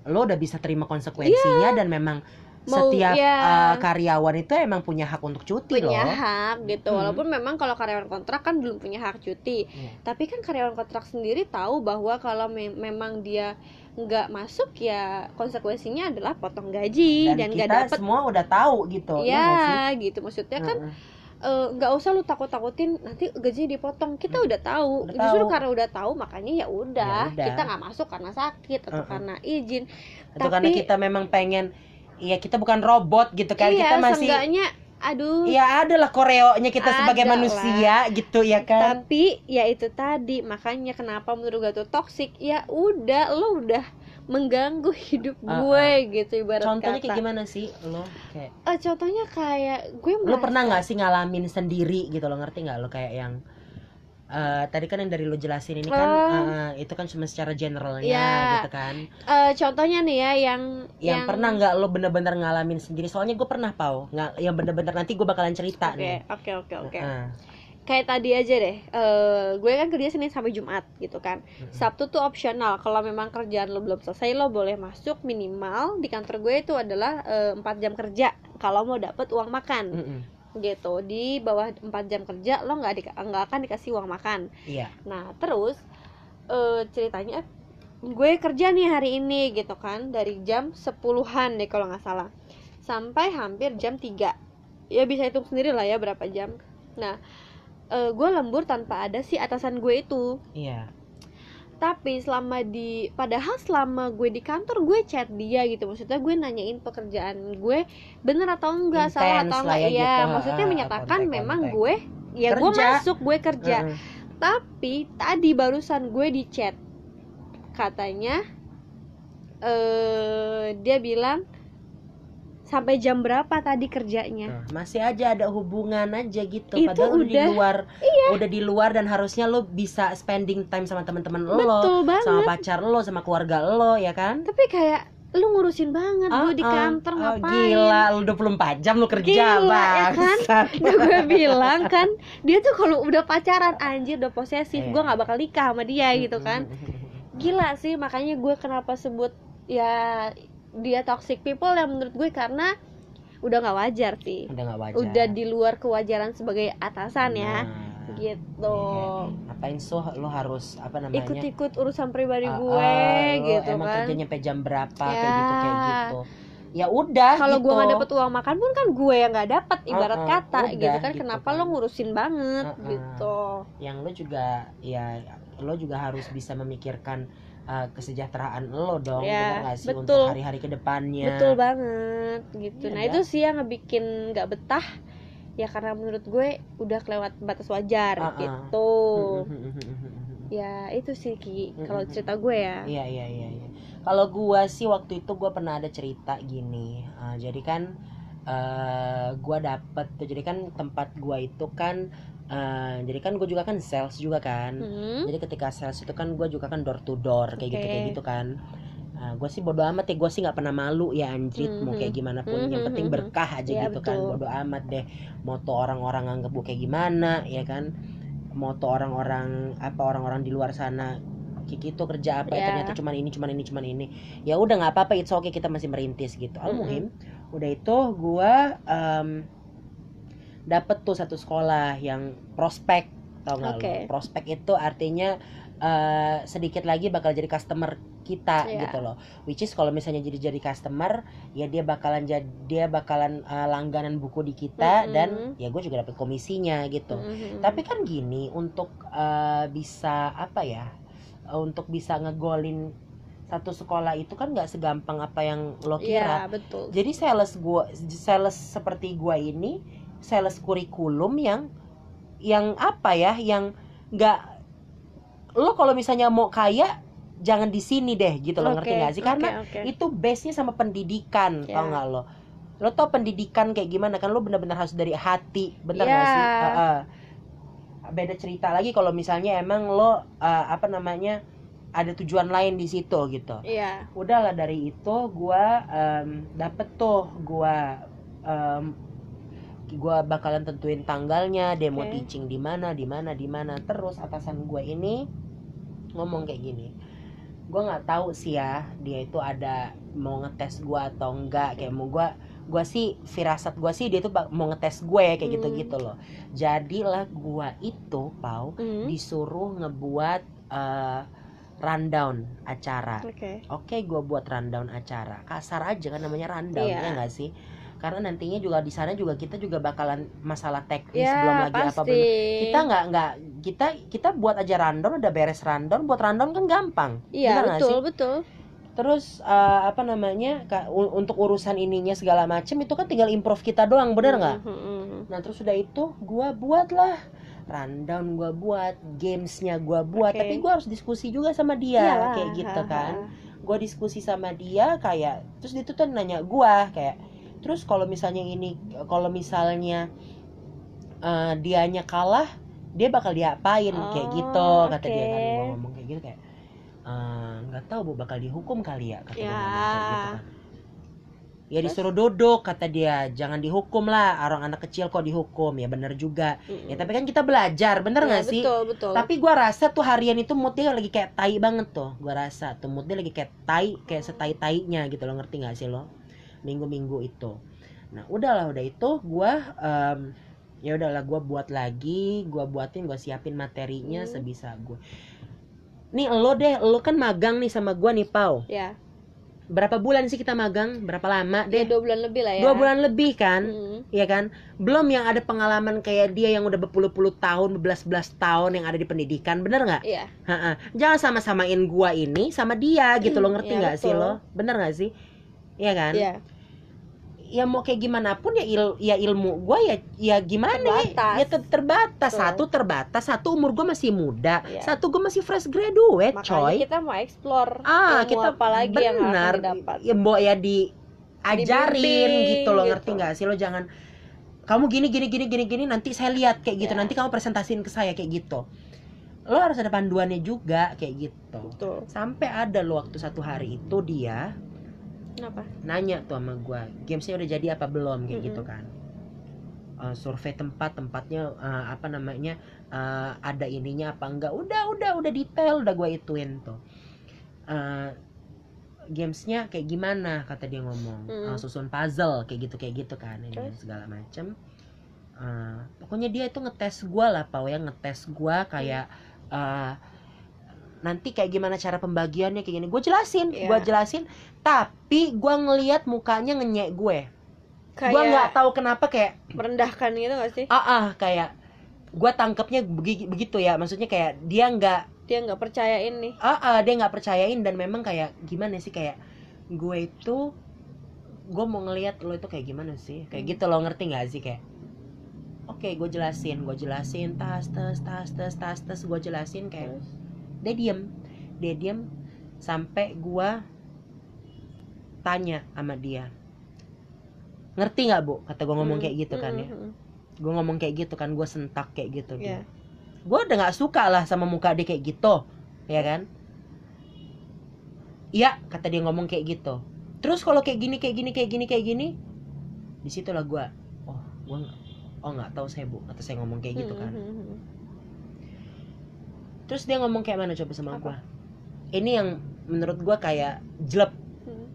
lo udah bisa terima konsekuensinya dan memang Iya. Mau- setiap ya. uh, karyawan itu emang punya hak untuk cuti punya loh. hak gitu Hmm. walaupun memang kalau karyawan kontrak kan belum punya hak cuti Iya. tapi kan karyawan kontrak sendiri tahu bahwa kalau me- memang dia nggak masuk ya konsekuensinya adalah potong gaji Dan, dan nggak kita dapet semua udah tahu gitu. ya ya gitu. Maksudnya kan eh, nggak usah lu takut-takutin nanti gajinya dipotong. Kita udah tahu. Udah justru tahu. karena udah tahu makanya ya udah. Ya kita nggak masuk karena sakit atau Uh-uh. karena izin. Karena tapi- kita memang pengen Iya kita bukan robot gitu kan iya kita masih aduh. Iya ada lah koreonya kita sebagai Ada manusia gitu ya kan. tapi ya itu tadi makanya kenapa menurut gue tuh toxic ya udah lo udah mengganggu hidup Ah, gue gitu ibarat contohnya kata. kayak gimana sih? Lo kayak Eh, contohnya kayak gue lo merasa- pernah nggak sih ngalamin sendiri gitu lo? Ngerti nggak lo kayak yang eh, tadi kan yang dari lo jelasin ini kan eh, itu kan cuma secara generalnya Iya. gitu kan Eh, contohnya nih ya yang yang, pernah nggak lo bener-bener ngalamin sendiri soalnya gue pernah pau nggak yang bener-bener nanti gue bakalan cerita Oke, nih oke, oke, oke. Kayak tadi aja deh. eh, gue kan kerja Senin sampai Jumat gitu kan. Sabtu tuh opsional. Kalau memang kerjaan lo belum selesai, lo boleh masuk minimal di kantor gue itu adalah eh, 4 jam kerja. Kalau mau dapet uang makan. Gitu. Di bawah 4 jam kerja lo nggak di- nggak akan dikasih uang makan. iya. Nah terus eh, ceritanya gue kerja nih hari ini gitu kan. Dari jam 10-an deh kalau nggak salah. Sampai hampir jam 3 ya bisa hitung sendiri lah ya berapa jam. Nah eh, gue lembur tanpa ada si atasan gue itu. Iya tapi selama di padahal selama gue di kantor gue chat dia gitu maksudnya gue nanyain pekerjaan gue bener atau enggak salah Intens atau lah enggak ya iya gitu, maksudnya menyatakan kontak-kontak. memang gue ya gue Kerja. masuk gue kerja Heeh. tapi tadi barusan gue di chat katanya eh dia bilang sampai jam berapa tadi kerjanya Nah, masih aja ada hubungan aja gitu Itu padahal lu di udah- Iya. luar udah di luar dan harusnya lo bisa spending time sama teman-teman lo banget sama pacar lo sama keluarga lo ya kan tapi kayak lu ngurusin banget gue di Ah, ah. kantor Oh, ngapain gila lu 24 jam lu kerja Gila, ya kan? Udah gue bilang kan dia tuh kalau udah pacaran anjir udah posesif Iya. gue nggak bakal nikah sama dia gitu kan gila sih makanya gue kenapa sebut ya dia toxic people yang menurut gue karena udah nggak wajar sih udah gak wajar udah di luar kewajaran sebagai atasan ya Nah, gitu iya. ngapain so lo harus apa namanya ikut-ikut urusan pribadi Ah, gue lo gitu emang kan kerja nyampe jam berapa kayak Ya. gitu kayak gitu ya udah kalau gitu. gue nggak dapet uang makan pun kan gue yang nggak dapet ibarat Ah, ah, kata udah, gitu kan gitu kenapa kan. lo ngurusin banget Ah, ah. gitu yang lo juga ya lo juga harus bisa memikirkan uh, kesejahteraan lo dong Ya, bener gak sih betul. untuk hari-hari ke depannya betul banget gitu Iya nah dah. itu sih yang ngebikin nggak betah ya karena menurut gue udah kelewat batas wajar Ah, ah. gitu ya itu sih Ki kalau cerita gue ya Iya iya iya. iya. Kalau gua sih waktu itu gua pernah ada cerita gini. Ah, jadi kan eh gua dapet tuh jadi kan tempat gua itu kan eh jadi kan gue juga kan sales juga kan. Hmm, Jadi ketika sales itu kan gua juga kan door to door kayak gitu kayak gitu kan. Nah, gue sih bodo amat ya gue sih nggak pernah malu ya anjrit mau kayak gimana pun yang Mhm, penting mhm. berkah aja Iya, gitu kan betul. bodo amat deh mau tuh orang-orang nganggep gue kayak gimana ya kan mau tuh orang-orang apa orang-orang di luar sana Kiki tuh kerja apa ya Iya. ternyata cuman ini cuman ini cuman ini ya udah nggak apa-apa it's okay kita masih merintis gitu al muhim udah itu gua em, dapet tuh satu sekolah yang prospek tau nggak? Oke. prospek itu artinya eh, sedikit lagi bakal jadi customer kita Iya. gitu loh which is kalau misalnya jadi jadi customer ya dia bakalan jadi dia bakalan eh, langganan buku di kita Mm-mm. dan ya gue juga dapet komisinya gitu Mhm. tapi kan gini untuk eh, bisa apa ya untuk bisa ngegolin satu sekolah itu kan nggak segampang apa yang lo kira Iya betul jadi sales gua sales seperti gua ini sales kurikulum yang yang apa ya yang nggak lo kalau misalnya mau kaya jangan di sini deh gitu lo ngerti nggak sih karena oke, oke. itu base nya sama pendidikan Ya. tau nggak lo lo tau pendidikan kayak gimana kan lo benar-benar harus dari hati benar Ya. nggak sih Heeh. beda cerita lagi kalau misalnya emang lo eh, apa namanya ada tujuan lain di situ gitu Iya udahlah dari itu gua em, dapet tuh gua em, gua bakalan tentuin tanggalnya demo Oke. teaching di mana di mana di mana terus atasan gua ini ngomong kayak gini gua nggak tahu sih ya dia itu ada mau ngetes gua atau enggak kayak mau gua gua sih firasat gua sih dia tuh mau ngetes gue kayak Hmm. gitu gitu loh jadilah gua itu pau Mhm. disuruh ngebuat eh, rundown acara Oke Oke, gue buat rundown acara. Kasar aja kan namanya rundown Iya. ya nggak sih? Karena nantinya juga di sana juga kita juga bakalan masalah teknis Ya belum lagi apa pasti belum. Kita nggak nggak kita kita buat aja rundown udah beres rundown, buat rundown kan gampang. Iya betul sih? betul Terus eh, apa namanya? ka- untuk urusan ininya segala macem itu kan tinggal improve kita doang, bener nggak? Mhm, mhm. Nah terus udah itu gua buatlah rundown gua buat gamesnya gua buat Oke. tapi gua harus diskusi juga sama dia kayak gitu ha, kan ha. gue diskusi sama dia kayak terus dia tuh tuh nanya gue kayak terus kalau misalnya ini kalau misalnya eh, dianya kalah dia bakal diapain? Kayak Oh, gitu kata dia kan. ngomong kayak gitu kayak "Eh, nggak tahu bu bakal dihukum kali ya kata dia Ya. kayak gitu kan. Ya disuruh duduk kata dia. Jangan dihukum lah orang anak kecil kok dihukum. Ya bener juga. Ya tapi kan kita belajar bener Ya, nggak sih? betul betul. Tapi gua rasa tuh harian itu moodnya lagi kayak tai banget tuh gua rasa tuh moodnya lagi kayak tai kayak setai tainya gitu lo ngerti nggak sih lo minggu minggu itu nah udahlah udah itu gua em, ya udahlah gua buat lagi gua buatin gua siapin materinya Hmm. sebisa gue nih lo deh lo kan magang nih sama gua nih pau ya berapa bulan sih kita magang berapa lama ya deh dua bulan lebih lah ya dua bulan lebih kan Mm. Iya kan? Belum yang ada pengalaman kayak dia yang udah berpuluh-puluh tahun, berbelas-belas tahun yang ada di pendidikan, bener nggak? Iya. Jangan sama-samain gua ini sama dia gitu lo ngerti Iya, nggak sih betul. lo? Bener nggak sih? Iya kan? Iya. Ya mau kayak gimana pun ya, il- ya ilmu gua ya ya gimana Terbatas. ya ter- terbatas. Satu terbatas, satu umur gua masih muda, Iya. satu gua masih fresh graduate, Makanya coy. kita mau explore ah, ilmu kita apa lagi yang benar. akan didapat. Ya mbok ya diajarin Dibimbing, gitu lo gitu. ngerti nggak sih lo jangan kamu gini gini gini gini gini nanti saya lihat kayak gitu Ya. nanti kamu presentasiin ke saya kayak gitu lo harus ada panduannya juga kayak gitu Betul. sampai ada lo waktu satu hari itu dia Kenapa? nanya tuh sama gua gamesnya udah jadi apa belum? Kayak gitu Mm-mm. kan. Eh, survei tempat tempatnya eh, apa namanya eh, ada ininya apa enggak. Udah udah udah detail udah gua ituin tuh. Eh, gamesnya kayak gimana? Kata dia ngomong. Mm. Eh, susun puzzle kayak gitu kayak gitu kan ini Terus? segala macem. Eh, pokoknya dia itu ngetes gua lah pau ya. Ngetes gua kayak eh, nanti kayak gimana cara pembagiannya kayak gini gue jelasin Iya. gue jelasin tapi gua ngelihat mukanya ngenyek gue Kayak gue nggak tahu kenapa kayak merendahkan gitu gak sih? ah ah kayak gue tangkepnya begi- begitu ya maksudnya kayak dia nggak Dia nggak percayain nih. ah ah, dia nggak percayain dan memang kayak gimana sih kayak gue itu gue mau ngelihat lo itu kayak gimana sih kayak gitu lo ngerti nggak sih kayak oke gue jelasin gue jelasin tas tas tas tas tas tas gue jelasin kayak Terus? Dia diem. Dia diem sampai gua tanya sama dia. Ngerti nggak bu? Kata gua ngomong Hmm, kayak gitu kan ya. Mm, mm, gua ngomong kayak gitu kan gua sentak kayak gitu mm. dia gua udah nggak suka lah sama muka dia kayak gitu ya kan? Iya kata dia ngomong kayak gitu. Terus kalau kayak gini kayak gini kayak gini kayak gini di situlah gua oh gua nggak oh nggak tahu saya bu kata saya ngomong kayak gitu kan. Terus dia ngomong kayak mana coba sama gua? Ini yang menurut gua kayak jelek. Mm.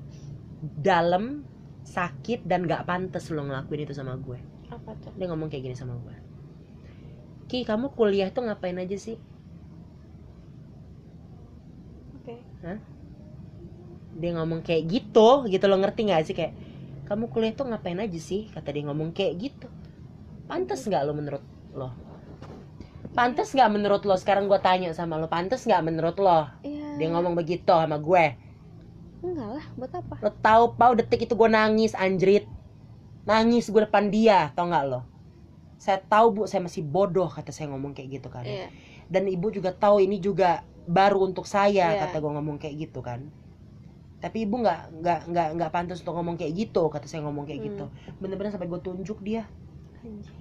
dalam sakit dan gak pantas lo ngelakuin itu sama gue Apa tuh? dia ngomong kayak gini sama gue Ki kamu kuliah tuh ngapain aja sih? Oke. dia ngomong kayak gitu gitu lo ngerti gak sih? Kayak kamu kuliah tuh ngapain aja sih? Kata dia ngomong kayak gitu. Pantas nggak lo menurut lo pantas nggak menurut lo sekarang gue tanya sama lo pantas nggak menurut lo Iya. dia ngomong begitu sama gue Enggak lah, buat apa? lo tahu pau detik itu gue nangis anjrit nangis gue depan dia tau nggak lo saya tahu bu saya masih bodoh kata saya ngomong kayak gitu kan Iya. dan ibu juga tahu ini juga baru untuk saya Iya. kata gue ngomong kayak gitu kan tapi ibu nggak nggak nggak nggak pantas untuk ngomong kayak gitu kata saya ngomong kayak Hmm. gitu bener-bener sampai gue tunjuk dia Anjir.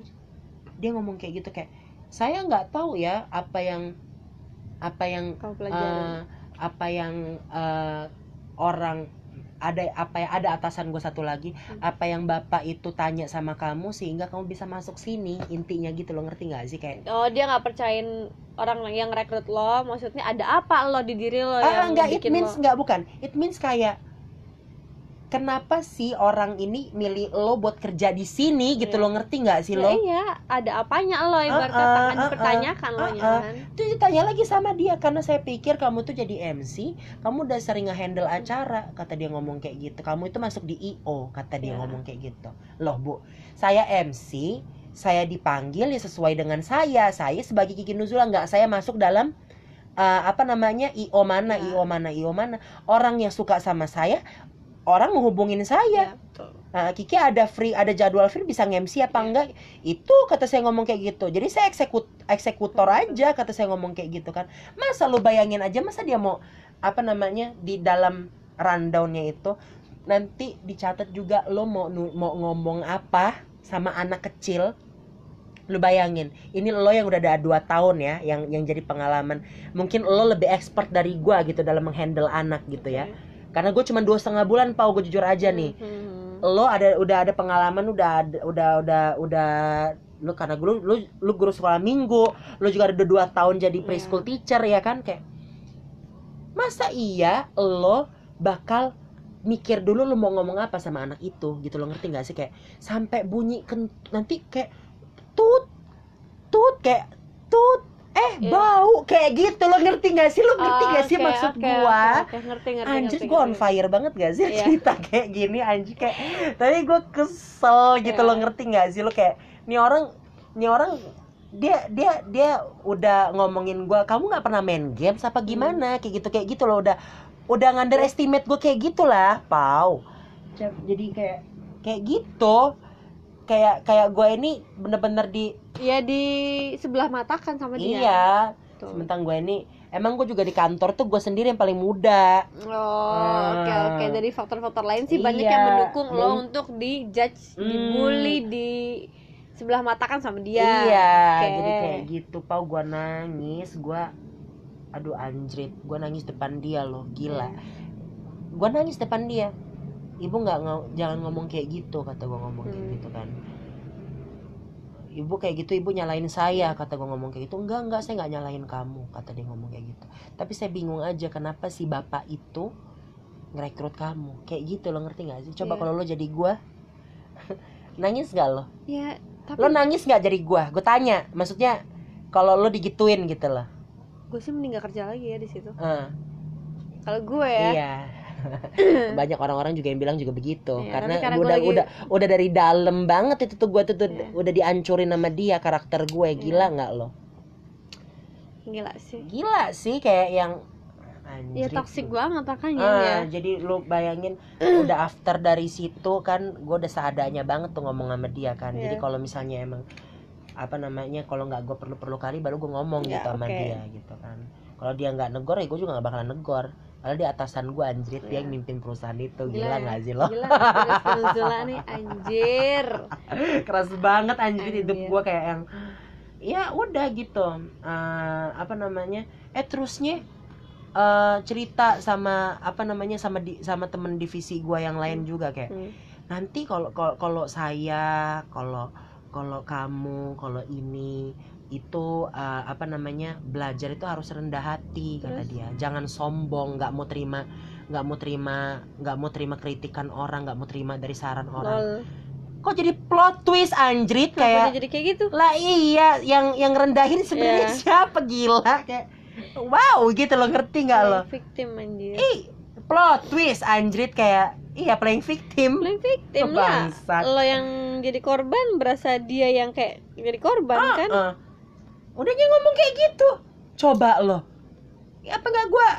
dia ngomong kayak gitu kayak saya nggak tahu ya apa yang apa yang eh, apa yang eh, orang ada apa ya ada atasan gue satu lagi Hmm. apa yang bapak itu tanya sama kamu sehingga kamu bisa masuk sini intinya gitu lo ngerti nggak sih kayak Oh dia nggak percayain orang yang rekrut lo, maksudnya ada apa lo di diri lo ah yang enggak it means lo? nggak bukan it means kayak kenapa sih orang ini milih lo buat kerja di sini gitu Iya. lo ngerti nggak sih Ya lo iya, ada apanya lo Ah, ah, tangan ah, dipertanyakan lo ah, nya ah. kan. itu ditanya lagi sama dia karena saya pikir kamu tuh jadi MC kamu udah sering ngehandle acara kata dia ngomong kayak gitu kamu itu masuk di IO kata dia Ya. ngomong kayak gitu loh bu saya MC saya dipanggil ya sesuai dengan saya saya sebagai Kiki Nuzula nggak saya masuk dalam uh, apa namanya IO mana Ya. IO mana IO mana orang yang suka sama saya orang menghubungin saya. Iya, betul. "Ah, Kiki ada free ada jadwal free bisa nge-MC apa Iya. enggak? Itu kata saya ngomong kayak gitu. Jadi saya eksekut eksekutor aja kata saya ngomong kayak gitu kan. Masa lu bayangin aja masa dia mau apa namanya di dalam rundownnya itu nanti dicatat juga lo mau mau ngomong apa sama anak kecil. Lu bayangin ini lo yang udah ada dua tahun ya yang yang jadi pengalaman. Mungkin lo lebih expert dari gua gitu dalam menghandle anak gitu ya karena gue cuma dua setengah bulan pau gue jujur aja nih Hmm. lo ada udah ada pengalaman udah ada, udah udah udah lu karena lu lu lu guru sekolah minggu lu juga ada dua tahun jadi Iya. preschool teacher ya kan kayak masa iya lo bakal mikir dulu lu mau ngomong apa sama anak itu gitu lo ngerti gak sih kayak sampai bunyi nanti kayak tut tut kayak tut eh Iya. bau. Kayak gitu. Lo ngerti gak sih? Lo ngerti Oh, gak sih oke, maksud oke, gua? oke, oke, ngerti ngerti Anjir ngerti, gue on ngerti. fire banget gak sih Iya. cerita kayak gini anjir. Kayak Tapi gue kesel gitu. Iya. lo ngerti gak sih? Lo kayak Nih orang Nih orang dia dia dia udah ngomongin gua kamu nggak pernah main games apa Hmm. gimana? Kayak gitu kayak gitu loh. Udah udah underestimate gue kayak gitulah. Pau. Jadi kayak kayak gitu kayak kayak gue ini bener-bener di Iya di sebelah mata kan sama dia. iya Tuh. sementara gue ini emang gue juga di kantor tuh gue sendiri yang paling muda Oh, oke Ah. oke. Dari faktor-faktor lain sih banyak yang Iya. mendukung lo Hmm. untuk dijudge, Hmm. dibully di sebelah mata kan sama dia. Iya, Oke. jadi kayak gitu, pau gua nangis, gua aduh anjrit, gua nangis depan dia loh, gila. Gua nangis depan dia. Ibu nggak jangan ngomong kayak gitu, kata gua ngomong kayak Hmm. gitu kan. Ibu kayak gitu, ibu nyalain saya, kata gua ngomong kayak gitu. Enggak, enggak, saya nggak nyalain kamu, kata dia ngomong kayak gitu. Tapi saya bingung aja kenapa si bapak itu ngerekrut kamu, kayak gitu lo ngerti nggak sih? Coba Iya. kalau lo jadi gua, nangis nggak lo? Ya, tapi lo nangis nggak jadi gua gue tanya maksudnya kalau lo digituin gitu loh gue sih mending gak kerja lagi ya di situ. Ah, Kalau gue ya, iya banyak orang-orang juga yang bilang juga begitu Iya, karena, karena udah lagi- udah udah dari dalam banget itu tuh gua tuh, tuh Iya. udah dihancurin sama dia karakter gue gila nggak lo gila sih. gila sih kayak yang Ya anjrit toxic banget makanya Ah, ya. jadi lu bayangin udah after dari situ kan gue udah seadanya banget tuh ngomong sama dia kan jadi Iya. kalau misalnya emang apa namanya kalau nggak gue perlu perlu kali baru gue ngomong Ya, gitu sama oke. dia gitu kan kalau dia nggak negor ya gue juga nggak bakalan negor Padahal dia atasan gue anjrit dia Iya. yang mimpin perusahaan itu Gila gila nggak sih lo Gila, Venezuela nih anjir. keras banget hidup Anjir. gue kayak yang ya udah gitu Eh, apa namanya eh terusnya eh, cerita sama apa namanya sama di sama temen divisi gue yang lain juga kayak Hmm. nanti kalau kalau kalau saya kalau kalau kamu kalau ini itu uh, apa namanya belajar itu harus rendah hati kata Terus? dia jangan sombong nggak mau terima nggak mau terima nggak mau terima kritikan orang nggak mau terima dari saran orang Lol. kok jadi plot twist anjrit kayak jadi kayak gitu? lah iya yang yang rendahin sebenarnya Iya. siapa gila kayak wow gitu lo ngerti nggak lo victim anjir. ih plot twist anjrit kayak iya playing victim Playing victim lah. Lo yang jadi korban berasa dia yang kayak jadi korban kan? Heeh. Udah dia ngomong kayak gitu. Coba lo. Ya apa nggak gua?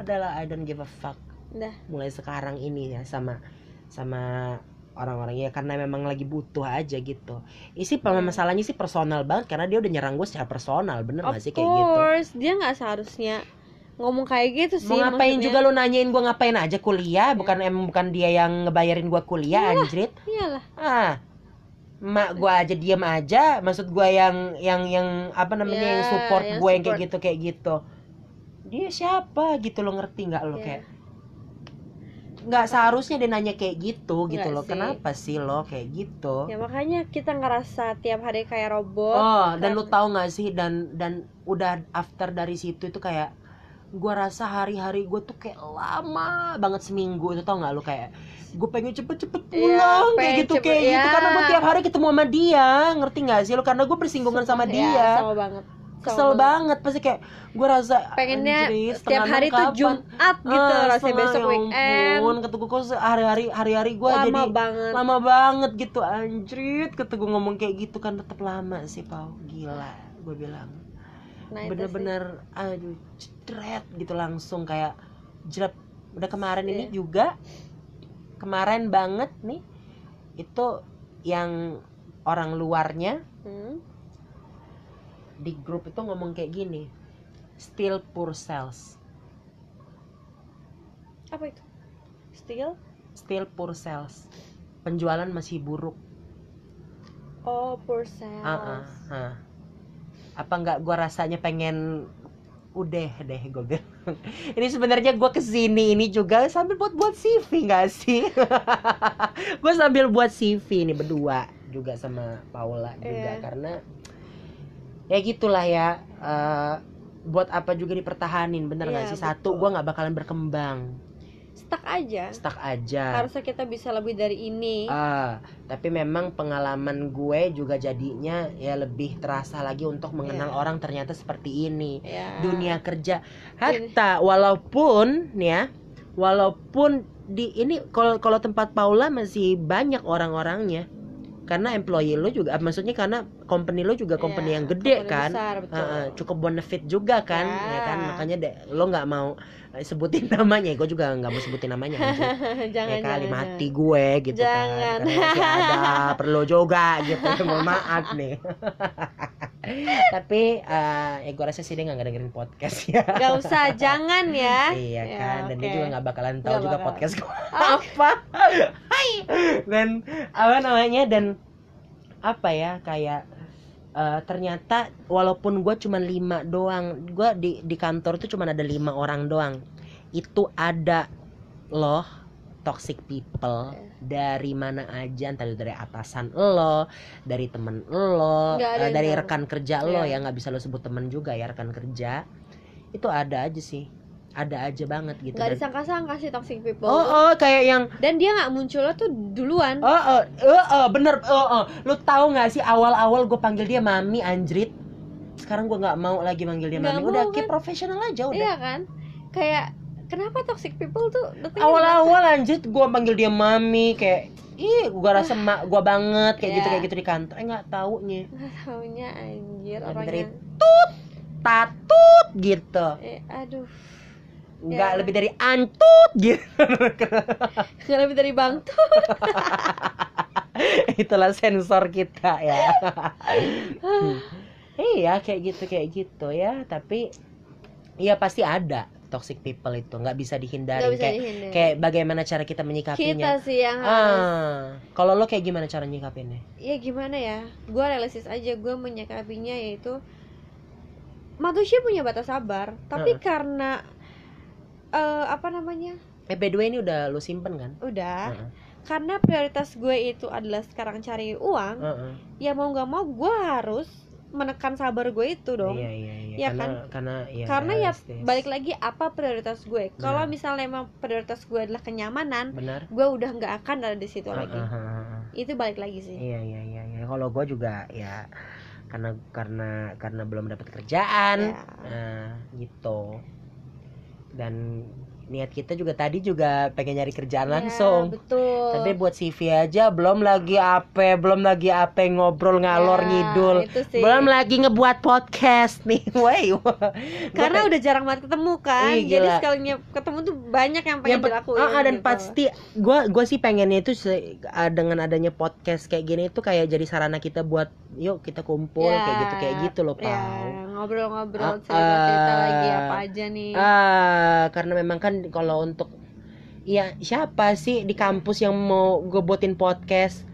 Adalah I don't give a fuck. Udah. Mulai sekarang ini ya sama sama orang-orang ya karena memang lagi butuh aja gitu. Isi Hmm. masalahnya sih personal banget karena dia udah nyerang gue secara personal, bener Of gak sih kayak gitu? course, dia nggak seharusnya ngomong kayak gitu sih. Mau ngapain maksudnya. juga lu nanyain gue ngapain aja kuliah, bukan emang bukan dia yang ngebayarin gua kuliah anjrit. Iyalah. ah mak gua aja diam aja maksud gua yang yang yang apa namanya Ya, yang support yang gue yang kayak gitu kayak gitu dia siapa gitu lo ngerti nggak lo Ya. kayak nggak seharusnya dia nanya kayak gitu gitu Nggak loh sih. kenapa sih lo kayak gitu Ya makanya kita ngerasa tiap hari kayak robot. oh dan lu karena- tahu nggak sih dan dan udah after dari situ itu kayak gua rasa hari-hari gue tuh kayak lama banget seminggu itu tau nggak lu kayak gue pengen cepet-cepet Iya, pulang kayak pengen gitu cepet- kayak gitu ya. karena gue tiap hari ketemu sama dia ngerti nggak sih lu karena gue bersinggungan sama Ya, dia sama banget. Kesel banget pasti kayak gue rasa Pengennya anjir, setiap hari tuh? Jumat gitu Ah, rasanya besok ya weekend. ampun, kata gue kok hari-hari hari-hari gue Lama jadi banget. lama banget gitu anjrit kata gue ngomong kayak gitu kan tetap lama sih pau gila gue bilang Nah, bener-bener aduh cedret gitu langsung kayak jerat udah kemarin ini Iya. juga kemarin banget nih itu yang orang luarnya Hmm. di grup itu ngomong kayak gini still poor sales Apa itu? Still? still poor sales penjualan masih buruk Oh, poor sales. Ah, ah, ah. Apa nggak gua rasanya pengen udah deh gue bilang. Ini sebenarnya gua ke sini ini juga sambil buat buat CV nggak sih? Gue sambil buat CV ini berdua juga sama Paula juga Iya. karena ya gitulah ya eh, buat apa juga dipertahanin bener nggak Iya, sih? Satu gua nggak bakalan berkembang Stuck aja. stuck aja Harusnya kita bisa lebih dari ini. Ah, tapi memang pengalaman gue juga jadinya ya lebih terasa lagi untuk mengenal Iya. orang ternyata seperti ini. ya. Dunia kerja hatta walaupun nih ya, walaupun di ini kalau kalau tempat Paula masih banyak orang-orangnya. Karena employee lo juga ah, maksudnya karena company lo juga company Iya, yang gede company kan. besar, betul. Ah, cukup benefit juga kan, Ya. ya kan? Makanya deh, lo nggak mau sebutin namanya, gue juga nggak mau sebutin namanya. jangan ya kali jangan, mati gue gitu Jangan. kan Karena masih ada perlu juga gitu mohon maaf nih tapi eh, ya gue rasa sih dia nggak dengerin podcast ya jangan. Gak usah, jangan ya. iya Ya, kan dan dia juga nggak bakalan tahu juga bakal. podcast gue apa Hai. dan apa namanya dan apa ya kayak eh, ternyata walaupun gue cuma lima doang gue di di kantor tuh cuma ada lima orang doang. Itu ada loh toxic people. Iya. dari mana aja entah itu dari atasan lo dari temen lo yang dari rekan kerja lo Iya. ya nggak bisa lo sebut temen juga ya rekan kerja. Itu ada aja sih ada aja banget gitu Gak Dan- disangka-sangka sih toxic people. oh oh kayak yang Dan dia nggak munculnya tuh duluan. Oh, oh, oh, oh, bener, oh, oh. Lu tahu nggak sih awal-awal gue panggil dia mami anjrit. Sekarang gue nggak mau lagi manggil dia Nggak mami. Udah mau, kayak kan? profesional aja udah. Iya kan? Kayak kenapa toxic people tuh Awal-awal anjrit gue panggil dia mami kayak ih gue rasa mak gue banget kayak gitu Iya. kayak gitu di kantor. Eh nggak taunya Nggak taunya anjir orangnya. dari tatut gitu. Eh, aduh, Nggak Ya. lebih dari antut gitu. nggak lebih dari bang tuh. Itulah sensor kita ya. Iya kayak gitu kayak gitu ya. Tapi ya pasti ada toxic people itu nggak bisa dihindari Nggak bisa kayak dihindari. kayak bagaimana cara kita menyikapinya. Kita sih yang harus. Ah, kalau lo kayak gimana cara nyikapinnya? Ya gimana ya? Gue realistis aja gue menyikapinya yaitu manusia punya batas sabar, tapi Heeh. karena eh apa namanya? Eh by the way ini udah lo simpen kan? Udah. Heeh. Karena prioritas gue itu adalah sekarang cari uang, Heeh. ya mau nggak mau gue harus menekan sabar gue itu dong. Iya iya iya. Iya karena kan? karena ya, Karena ya balik lagi apa prioritas gue. Kalau misalnya emang prioritas gue adalah kenyamanan, benar. gue udah nggak akan ada di situ Ah, lagi. ah, ah. Itu balik lagi sih. Iya iya iya. iya. Kalau gue juga ya karena karena karena belum dapat kerjaan, Ya. nah gitu. Dan niat kita juga tadi juga pengen nyari kerjaan Ya, langsung. betul. Tapi buat CV aja belum lagi apa, belum lagi apa ngobrol ngalor Ya, ngidul. Belum lagi ngebuat podcast nih. Woi. Karena udah jarang banget ketemu kan. Ih, Jadi sekalinya ketemu tuh banyak yang pengen yang dilakuin. Ah, ah, dan gitu. pasti gue gue sih pengennya itu ah, dengan adanya podcast kayak gini itu kayak jadi sarana kita buat yuk kita kumpul Ya, kayak gitu kayak gitu loh Ya, pau ngobrol-ngobrol Ah, cerita-cerita ah. lagi apa aja nih. ah karena memang kan kalau untuk ya siapa sih di kampus yang mau gue buatin podcast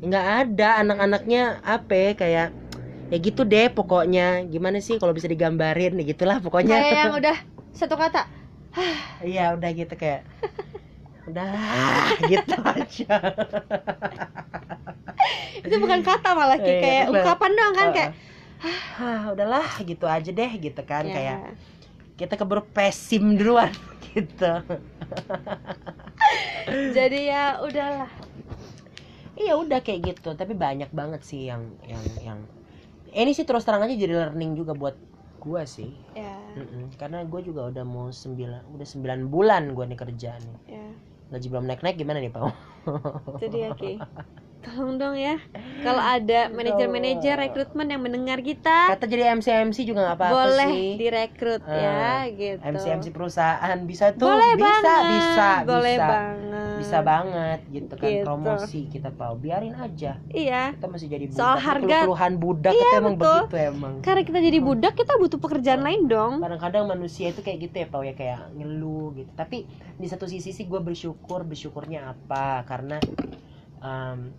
nggak ada anak-anaknya apa ya, kayak ya gitu deh pokoknya gimana sih kalau bisa digambarin ya gitulah pokoknya Kayak yang udah satu kata. iya udah gitu kayak udah gitu aja Itu bukan kata malah Iya, kayak bener. ungkapan doang kan Ah, kayak ah udahlah gitu aja deh gitu kan ya. kayak kita keburu pesim duluan gitu Jadi ya udahlah. iya udah kayak gitu tapi banyak banget sih yang yang yang Eh, ini sih terus terang aja jadi learning juga buat gua sih Ya, Mm-mm. karena gue juga udah mau sembilan udah sembilan bulan gua nih kerja nih ya. gaji belum naik naik gimana nih pak Itu dia Ki. Tolong dong ya. Kalau ada manajer-manajer rekrutmen yang mendengar kita, kata jadi MC MC juga nggak apa-apa boleh sih direkrut Ah, ya gitu. MC MC perusahaan bisa tuh boleh bisa banget. bisa boleh bisa banget. bisa banget gitu kan Gitu. promosi kita pau biarin aja iya kita masih jadi budak Soal harga- keluhan budak Iya, itu emang betul. begitu emang karena kita jadi budak kita butuh pekerjaan lain dong kadang-kadang manusia itu kayak gitu ya pau ya kayak ngeluh gitu tapi di satu sisi sih gue bersyukur bersyukurnya apa karena em,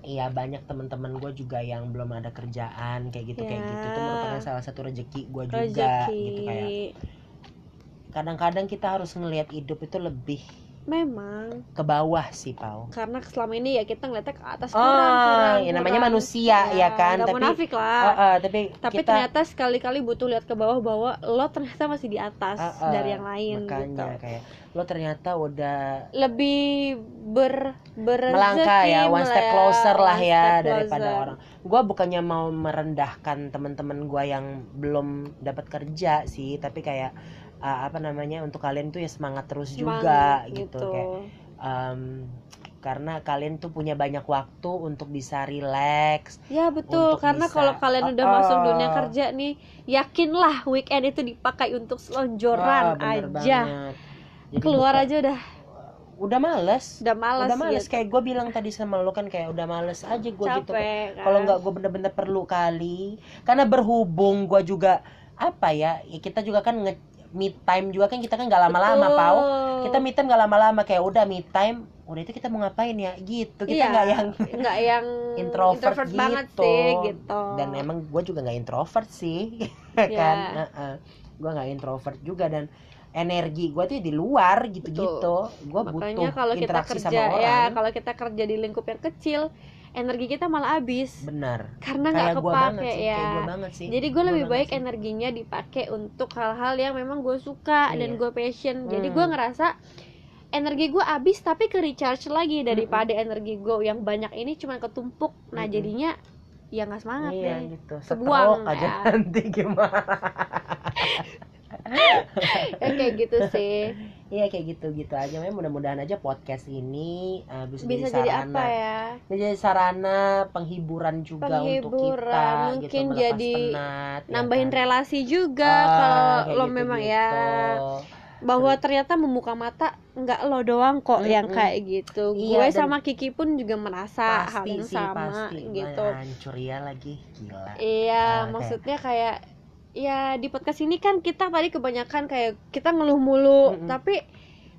Iya banyak teman-teman gue juga yang belum ada kerjaan kayak gitu kayak Ya. gitu itu merupakan salah satu rezeki gue juga gitu kayak kadang-kadang kita harus ngelihat hidup itu lebih memang ke bawah sih pau karena selama ini ya kita ngeliatnya ke atas Oh, kurang kurang ya namanya kurang. manusia, ya kan? nggak Tapi- munafik lah Ah, ah, tapi tapi kita ternyata sekali-kali butuh lihat ke bawah bahwa lo ternyata masih di atas Ah, ah, dari yang lain makanya gitu kayak lo ternyata udah lebih ber berrezeki melangkah ya one step closer lah one ya daripada closer. orang. Gua bukannya mau merendahkan teman-teman gua yang belum dapat kerja sih tapi kayak ah, apa namanya untuk kalian tuh ya semangat terus juga Semangat gitu, kayak em, karena kalian tuh punya banyak waktu untuk bisa relax ya betul. karena bisa- kalau kalian udah Ah, masuk dunia kerja nih yakinlah weekend itu dipakai untuk selonjoran aja. banget. Jadi keluar buka- aja udah. Udah males. Udah malas udah males. gitu. kayak gue bilang tadi sama lo kan kayak udah males aja gue gitu. Kan. kalau nggak gue bener-bener perlu kali. Karena berhubung gue juga apa ya, ya kita juga kan nge me time juga kan kita kan nggak lama-lama pau. Kita me time nggak lama-lama kayak udah me time udah itu kita mau ngapain ya? Gitu. Kita Iya, nggak yang nggak yang introvert, banget gitu. sih gitu. dan emang gue juga nggak introvert sih Iya. kan? Gue nggak introvert juga dan energi gue tuh di luar gitu-gitu. Gue butuh kalau kita kerja sama orang ya kalau kita kerja di lingkup yang kecil energi kita malah habis. Benar. Karena nggak kepake sih ya. gue banget sih. Jadi gue Gua lebih baik sih. energinya dipakai untuk hal-hal yang memang gue suka dan Iya. gue passion. Jadi Hmm. gue ngerasa energi gue habis tapi ke recharge lagi daripada energi gue yang banyak ini cuma ketumpuk. Nah Mm-mm. jadinya ya nggak semangat iya deh. gitu. Kebuang, aja ya. nanti gimana ya kayak gitu sih. Iya kayak gitu gitu aja. Memang mudah-mudahan aja podcast ini uh, bisa, bisa jadi jadi sarana. apa ya? Bisa jadi sarana penghiburan juga untuk Penghiburan, kita mungkin gitu, jadi penat, ya nambahin kan? relasi juga Ah, kalau kayak lo gitu-gitu. memang ya bahwa ternyata membuka mata nggak lo doang kok yang Mm-mm. kayak gitu. Iya, gue sama Kiki pun juga merasa hal pasti yang sih sama pasti. gitu. Hancur ya lagi. Gila. Iya kayak- maksudnya kayak ya di podcast ini kan kita tadi kebanyakan kayak kita ngeluh mulu Mm-mm. tapi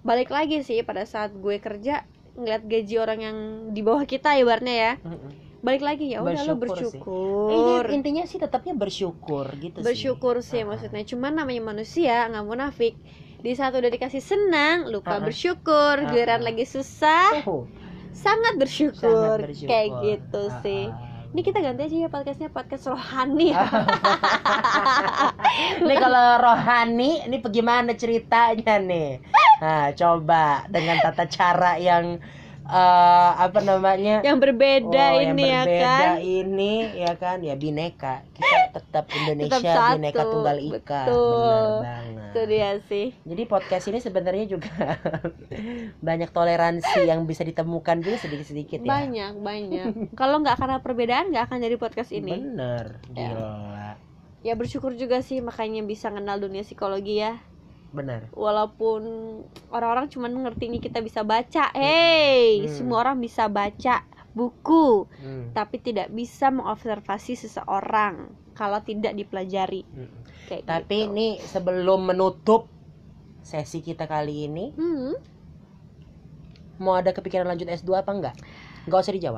balik lagi sih pada saat gue kerja ngeliat gaji orang yang di bawah kita ibaratnya ya Mm-mm. balik lagi ya udah lo Bersyukur sih. bersyukur Ini intinya sih tetapnya bersyukur gitu bersyukur sih sih Ah. maksudnya cuman namanya manusia nggak munafik di saat udah dikasih senang lupa Ah, ah. bersyukur Ah, giliran ah. lagi susah Oh, sangat bersyukur, sangat bersyukur. kayak gitu Ah, sih ah. Ini kita ganti aja ya podcastnya podcast rohani. Ini kalau rohani, ini bagaimana ceritanya nih? Nah, coba dengan tata cara yang eh, apa namanya? yang berbeda Oh, yang ini ya berbeda kan ini ya kan ya bineka. Kita tetap Indonesia Tetap satu, bineka tunggal ika. betul. Benar banget. itu dia sih Jadi podcast ini sebenarnya juga banyak toleransi yang bisa ditemukan juga sedikit-sedikit ya. banyak banyak kalau nggak karena perbedaan nggak akan jadi podcast ini Bener, Ya. gila. ya bersyukur juga sih makanya bisa kenal dunia psikologi ya Bener. walaupun orang-orang cuma ngertinya kita bisa baca hey Hmm. semua orang bisa baca buku Hmm. tapi tidak bisa mengobservasi seseorang kalau tidak dipelajari Hmm. kayak Tapi gitu. nih sebelum menutup sesi kita kali ini, Hmm, mau ada kepikiran lanjut S2 apa enggak? Enggak usah dijawab.